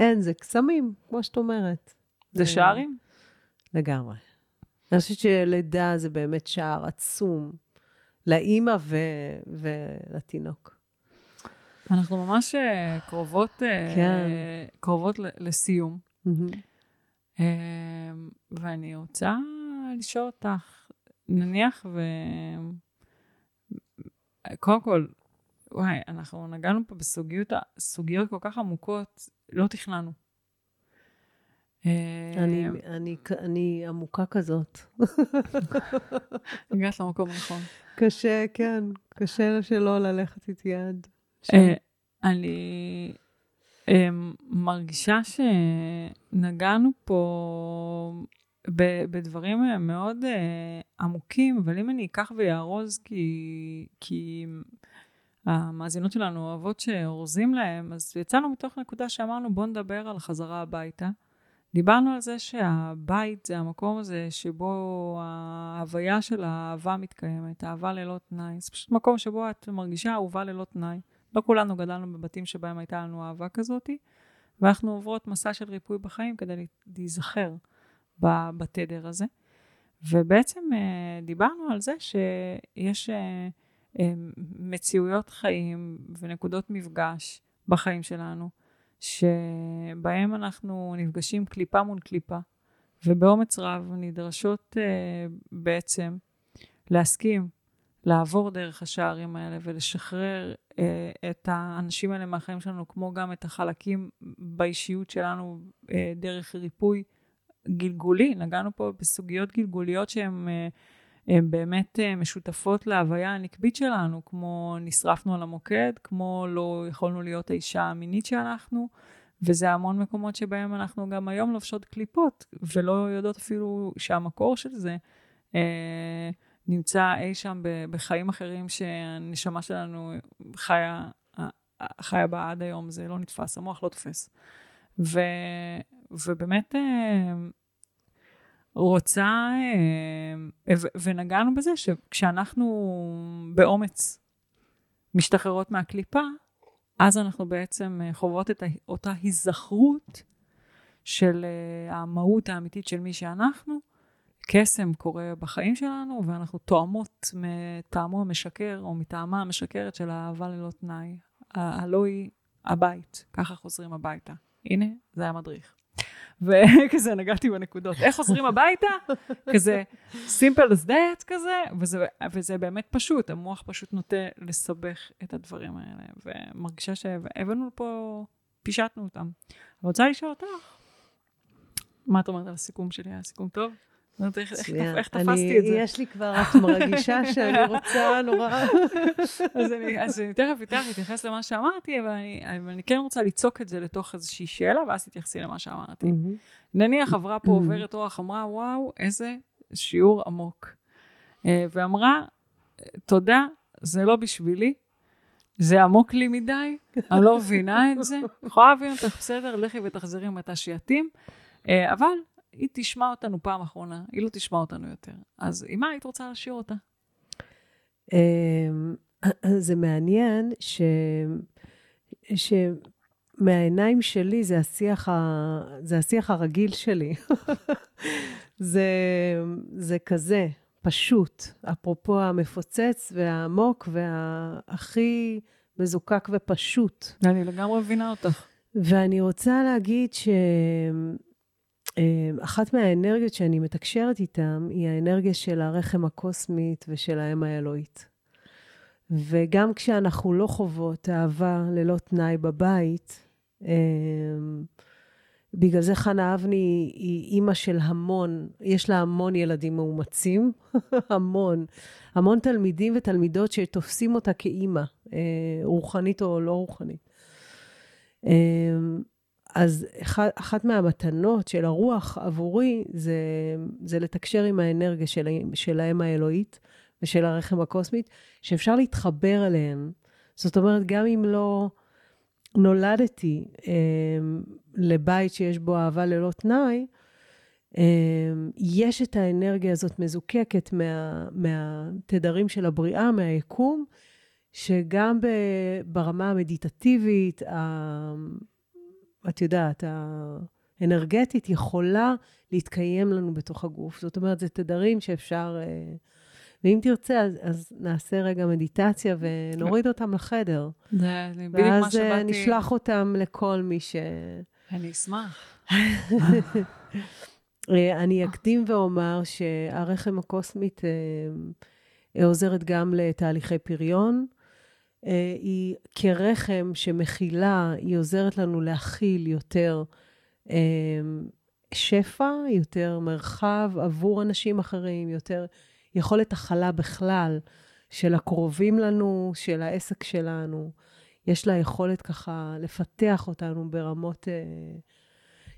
Speaker 1: אין, זה קסמים, כמו שאת אומרת.
Speaker 2: זה שערים?
Speaker 1: לגמרי. אני חושבת שלידה זה באמת שער עצום. לאימא ו- ולתינוק.
Speaker 2: אנחנו ממש אה, קרובות, אה, כן. קרובות לסיום. Mm-hmm. ואני רוצה לשאול אותך, נניח ו... קודם כל, וואי, אנחנו נגענו פה בסוגיות כל כך עמוקות, לא תכננו.
Speaker 1: אני, אני, אני עמוקה כזאת.
Speaker 2: הגעת למקום הנכון.
Speaker 1: קשה, כן, קשה שלא ללכת איתי יד.
Speaker 2: אה, אני אמ, מרגישה שנגענו פה בדברים מאוד אה, עמוקים, אבל אם אני אקח ויארוז, כי, כי המאזינות שלנו אוהבות שאורזים להם, אז יצאנו מתוך נקודה שאמרנו, בואו נדבר על החזרה הביתה. דיברנו על זה שהבית זה המקום הזה שבו ההוויה של האהבה מתקיימת, אהבה ללא תנאי. זה פשוט מקום שבו את מרגישה אהובה ללא תנאי. לא כולנו גדלנו בבתים שבהם הייתה לנו אהבה כזאת, ואנחנו עוברות מסע של ריפוי בחיים כדי להיזכר בתדר הזה. ובעצם אה, דיברנו על זה שיש אה, אה, מציאויות חיים ונקודות מפגש בחיים שלנו. שבהם אנחנו נפגשים קליפה מול קליפה, ובאומץ רב נדרשות uh, בעצם להסכים לעבור דרך השערים האלה ולשחרר אה, את האנשים האלה מהחיים שלנו, כמו גם את החלקים באישיות שלנו אה, דרך ריפוי גלגולי. נגענו פה בסוגיות גלגוליות שהן אה, באמת אה, משותפות להוויה הנקבית שלנו, כמו נשרפנו על המוקד, כמו לא יכולנו להיות האישה המינית שאנחנו. וזה המון מקומות שבהם אנחנו גם היום לובשות קליפות, ולא יודעות אפילו שהמקור של זה אה, נמצא אי שם בחיים אחרים שהנשמה שלנו חיה, חיה בה עד היום, זה לא נתפס, המוח לא תופס. ו, ובאמת אה, רוצה, אה, ונגענו בזה שכשאנחנו באומץ משתחררות מהקליפה, אז אנחנו בעצם אה, חוות את אותה היזכרות של המהות האמיתית של מי שאנחנו, קסם קורה בחיים שלנו, ואנחנו תואמות מטעמו המשקר, או מטעמה המשקרת של האהבה ללא תנאי. הלא היא הבית, ככה חוזרים הביתה. הנה, זה היה מדריך. וכזה נגעתי בנקודות. איך חוזרים הביתה? כזה simple as that כזה, וזה, וזה באמת פשוט, המוח פשוט נוטה לסבך את הדברים האלה, ומרגישה שהבאנו פה, פישטנו אותם. רוצה לשאול אותך, מה את אומרת על הסיכום שלי? היה סיכום טוב? איך תפסתי את זה?
Speaker 1: יש לי כבר, את מרגישה שאני רוצה נורא...
Speaker 2: אז אני תכף איתך אתייחס למה שאמרתי, אבל אני כן רוצה ליצוק את זה לתוך איזושהי שאלה, ואז תתייחסי למה שאמרתי. נניח עברה פה עוברת אורח, אמרה, וואו, איזה שיעור עמוק. אה, ואמרה, תודה, זה לא בשבילי, זה עמוק לי מדי, אני לא מבינה את זה. יכולה להבין אותך, בסדר, לכי ותחזרי מתי שיתאים, אה, אבל היא תשמע אותנו פעם אחרונה, היא לא תשמע אותנו יותר. אז עם מה היית רוצה להשאיר אותה?
Speaker 1: אמ, זה מעניין ש... שמהעיניים שלי זה השיח, ה... זה השיח הרגיל שלי. זה, זה כזה, פשוט. אפרופו המפוצץ והעמוק והכי מזוקק ופשוט.
Speaker 2: אני לגמרי מבינה אותך.
Speaker 1: ואני רוצה להגיד ש... אמ, אחת מהאנרגיות שאני מתקשרת איתן היא האנרגיה של הרחם הקוסמית ושל האם האלוהית. וגם כשאנחנו לא חוות אהבה ללא תנאי בבית, אמ, בגלל זה חנה אבני היא אימא של המון, יש לה המון ילדים מאומצים, המון, המון תלמידים ותלמידות שתופסים אותה כאימא, אה, רוחנית או לא רוחנית. אז אחד, אחת מהמתנות של הרוח עבורי זה, זה לתקשר עם האנרגיה של, של האם האלוהית ושל הרחם הקוסמית, שאפשר להתחבר אליהן. זאת אומרת, גם אם לא נולדתי אה, לבית שיש בו אהבה ללא תנאי, אה, יש את האנרגיה הזאת מזוקקת מה, מהתדרים של הבריאה, מהיקום, שגם ברמה המדיטטיבית, את יודעת, האנרגטית יכולה להתקיים לנו בתוך הגוף. זאת אומרת, זה תדרים שאפשר... אה, ואם תרצה, אז, אז נעשה רגע מדיטציה ונוריד אותם לחדר.
Speaker 2: זה בדיוק מה שבאתי...
Speaker 1: ואז נשלח אותם לכל מי ש...
Speaker 2: אני אשמח.
Speaker 1: אה, אני אקדים ואומר שהרחם הקוסמית אה, עוזרת גם לתהליכי פריון, אה, היא כרחם שמכילה, היא עוזרת לנו להכיל יותר אה, שפע, יותר מרחב עבור אנשים אחרים, יותר יכולת הכלה בכלל של הקרובים לנו, של העסק שלנו. יש לה יכולת ככה לפתח אותנו ברמות...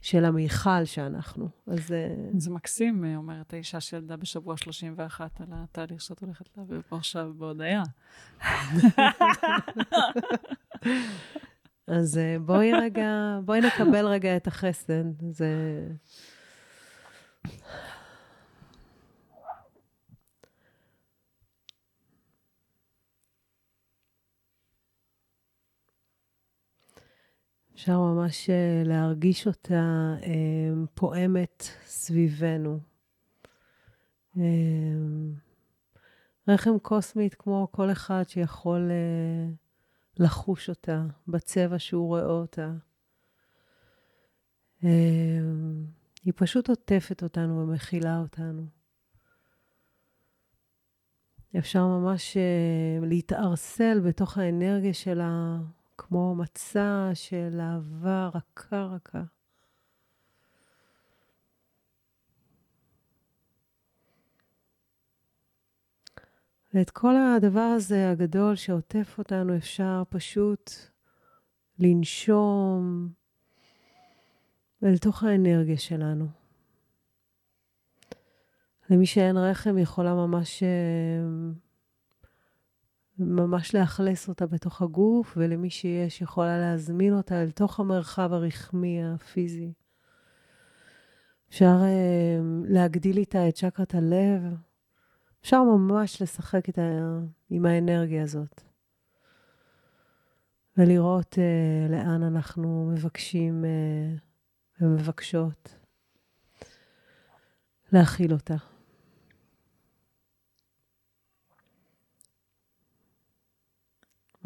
Speaker 1: של המיכל שאנחנו. אז... אה,
Speaker 2: זה מקסים, אה, אומרת האישה שילדה בשבוע 31 על התהליך שאת הולכת להעביר פה עכשיו בהודיה.
Speaker 1: אז אה, בואי רגע, בואי נקבל רגע את החסד. זה... אפשר ממש אה, להרגיש אותה אה, פועמת סביבנו. אה, רחם קוסמית כמו כל אחד שיכול לחוש אותה בצבע שהוא רואה אותה. היא פשוט עוטפת אותנו ומכילה אותנו. אפשר ממש uh, להתערסל בתוך האנרגיה שלה, כמו מצע של אהבה רכה רכה. ואת כל הדבר הזה הגדול שעוטף אותנו אפשר פשוט לנשום אל תוך האנרגיה שלנו. למי שאין רחם יכולה ממש, אה, ממש לאכלס אותה בתוך הגוף, ולמי שיש יכולה להזמין אותה אל תוך המרחב הרחמי הפיזי. אפשר uh, להגדיל איתה את צ'קרת הלב, אפשר ממש לשחק ה... עם האנרגיה הזאת. ולראות uh, לאן אנחנו מבקשים uh, ומבקשות להכיל אותה.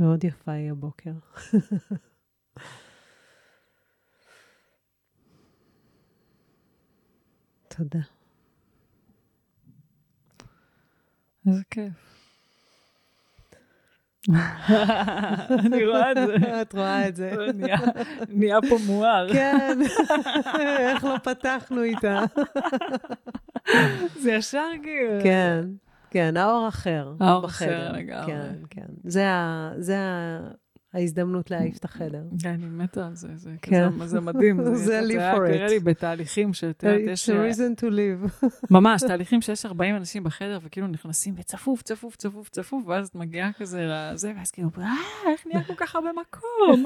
Speaker 1: מאוד יפה היא הבוקר. תודה.
Speaker 2: איזה כיף. אני רואה את זה.
Speaker 1: את רואה את זה.
Speaker 2: נהיה פה מואר.
Speaker 1: כן, איך לא פתחנו איתה.
Speaker 2: זה ישר כאילו.
Speaker 1: כן. כן, האור אחר.
Speaker 2: האור אחר לגמרי.
Speaker 1: כן, כן. זה, ה, זה ה, ההזדמנות להעיף את החדר.
Speaker 2: כן, אני מתה על זה, זה, כן. כזה, זה מדהים.
Speaker 1: זה live for it. זה
Speaker 2: היה קורה לי בתהליכים שאת יודעת,
Speaker 1: יש... It's a reason to live.
Speaker 2: ממש, תהליכים שיש 40 אנשים בחדר, וכאילו נכנסים וצפוף, צפוף, צפוף, צפוף, ואז את מגיעה כזה לזה, ואז כאילו, אה, איך נהיה כל כך הרבה מקום?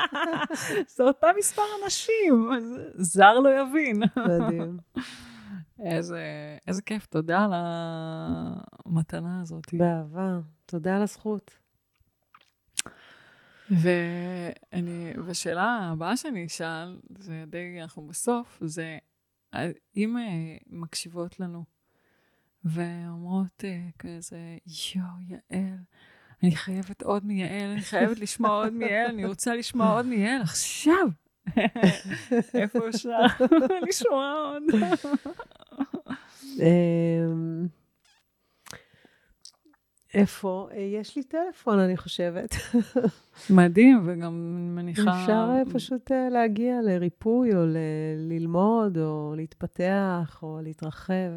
Speaker 2: זה אותה מספר אנשים, זר לא יבין.
Speaker 1: מדהים.
Speaker 2: איזה, איזה כיף, תודה על המתנה הזאת.
Speaker 1: באהבה, תודה על הזכות.
Speaker 2: ואני, והשאלה הבאה שאני אשאל, זה די, אנחנו בסוף, זה אם אה, מקשיבות לנו ואומרות אה, כזה, יואו, יעל, אני חייבת עוד מיעל, אני חייבת לשמוע עוד מיעל, אני רוצה לשמוע עוד מיעל עכשיו. איפה אפשר לשמוע עוד?
Speaker 1: אמ, איפה? אה, יש לי טלפון, אני חושבת.
Speaker 2: מדהים, וגם מניחה...
Speaker 1: אפשר אה, פשוט אה, להגיע לריפוי, או ללמוד, או להתפתח, או להתרחב.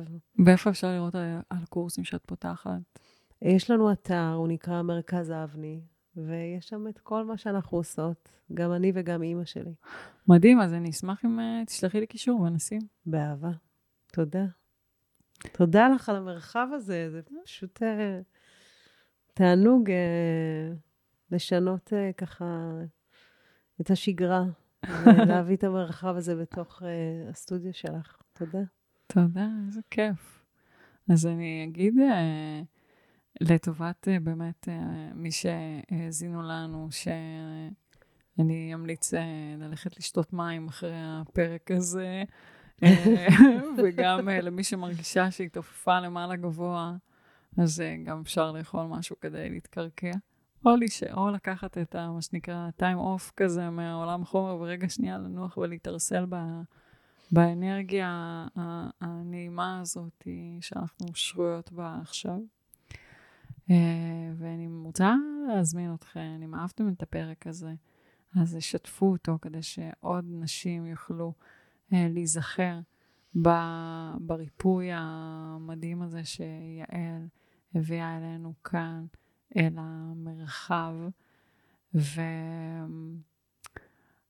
Speaker 2: ואיפה אפשר לראות על קורסים שאת פותחת?
Speaker 1: יש לנו אתר, הוא נקרא מרכז אבני, ויש שם את כל מה שאנחנו עושות, גם אני וגם אימא שלי.
Speaker 2: מדהים, אז אני אשמח אם תשלחי לי קישור ונשים.
Speaker 1: באהבה. תודה. תודה לך על המרחב הזה, זה פשוט uh, תענוג uh, לשנות uh, ככה את השגרה, ולהביא את המרחב הזה בתוך הסטודיו שלך. תודה.
Speaker 2: תודה, איזה כיף. אז אני אגיד לטובת באמת מי שהאזינו לנו, שאני אמליץ uh, ללכת לשתות מים אחרי הפרק הזה. אה, וגם אה, למי שמרגישה שהיא תופפה למעלה גבוה, אז אה, גם אפשר לאכול משהו כדי להתקרקע. או, לש... או לקחת את ה, מה שנקרא time off כזה מהעולם החומר, ורגע שנייה לנוח ולהתערסל ב... באנרגיה הנעימה הזאת שאנחנו שרויות בה עכשיו. ואני רוצה להזמין אתכם, אם אהבתם את הפרק הזה, אז שתפו אותו כדי שעוד נשים יוכלו להיזכר בריפוי המדהים הזה שיעל הביאה אלינו כאן, אל המרחב. ו...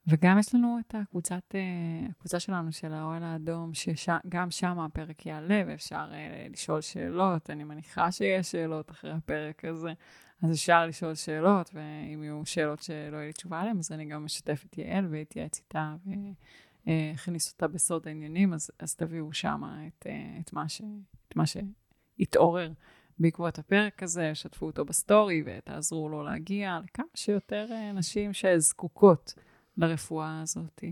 Speaker 2: וגם יש לנו את הקבוצת, אה, הקבוצה שלנו של האוהל האדום, שגם שם הפרק יעלה ואפשר אה, לשאול שאלות. אני מניחה שיש שאלות אחרי הפרק הזה, אז אפשר לשאול שאלות, ואם יהיו שאלות שלא יהיה לי תשובה עליהן, אז אני גם משתף את יעל ואתייעץ איתה. ו... הכניס אותה בסוד העניינים, אז, אז תביאו שם את, אה, את, מה ש, את מה שהתעורר בעקבות הפרק הזה, שתפו אותו בסטורי ותעזרו לו להגיע לכמה שיותר אה, נשים שזקוקות לרפואה הזאת.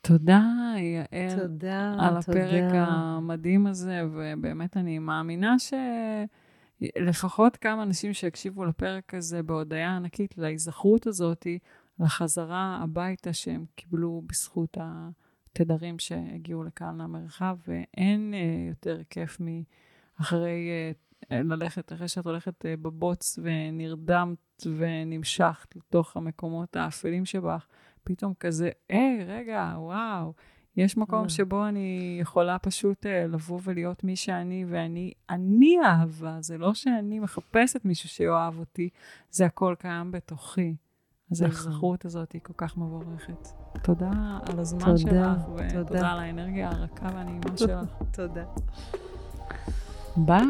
Speaker 2: תודה, יעל,
Speaker 1: תודה,
Speaker 2: על
Speaker 1: תודה.
Speaker 2: הפרק המדהים הזה, ובאמת אני מאמינה שלפחות כמה אנשים שהקשיבו לפרק הזה בהודיה ענקית להיזכרות הזאת, לחזרה הביתה שהם קיבלו בזכות התדרים שהגיעו לכאן למרחב, ואין uh, יותר כיף מאחרי uh, ללכת, אחרי שאת הולכת אה, בבוץ ונרדמת ונמשכת לתוך המקומות האפלים שבך, פתאום כזה, היי, רגע, וואו, יש מקום
Speaker 1: אה.
Speaker 2: שבו אני יכולה פשוט אה, לבוא ולהיות מי שאני, ואני אני אהבה, זה לא שאני מחפשת מישהו שיאהב אותי, זה הכל קיים בתוכי. אז
Speaker 1: נכון.
Speaker 2: האחרות הזאת היא כל כך מבורכת. תודה על הזמן
Speaker 1: תודה,
Speaker 2: שלך, ותודה על האנרגיה הרכה והנעימה שלך.
Speaker 1: תודה.
Speaker 2: ביי.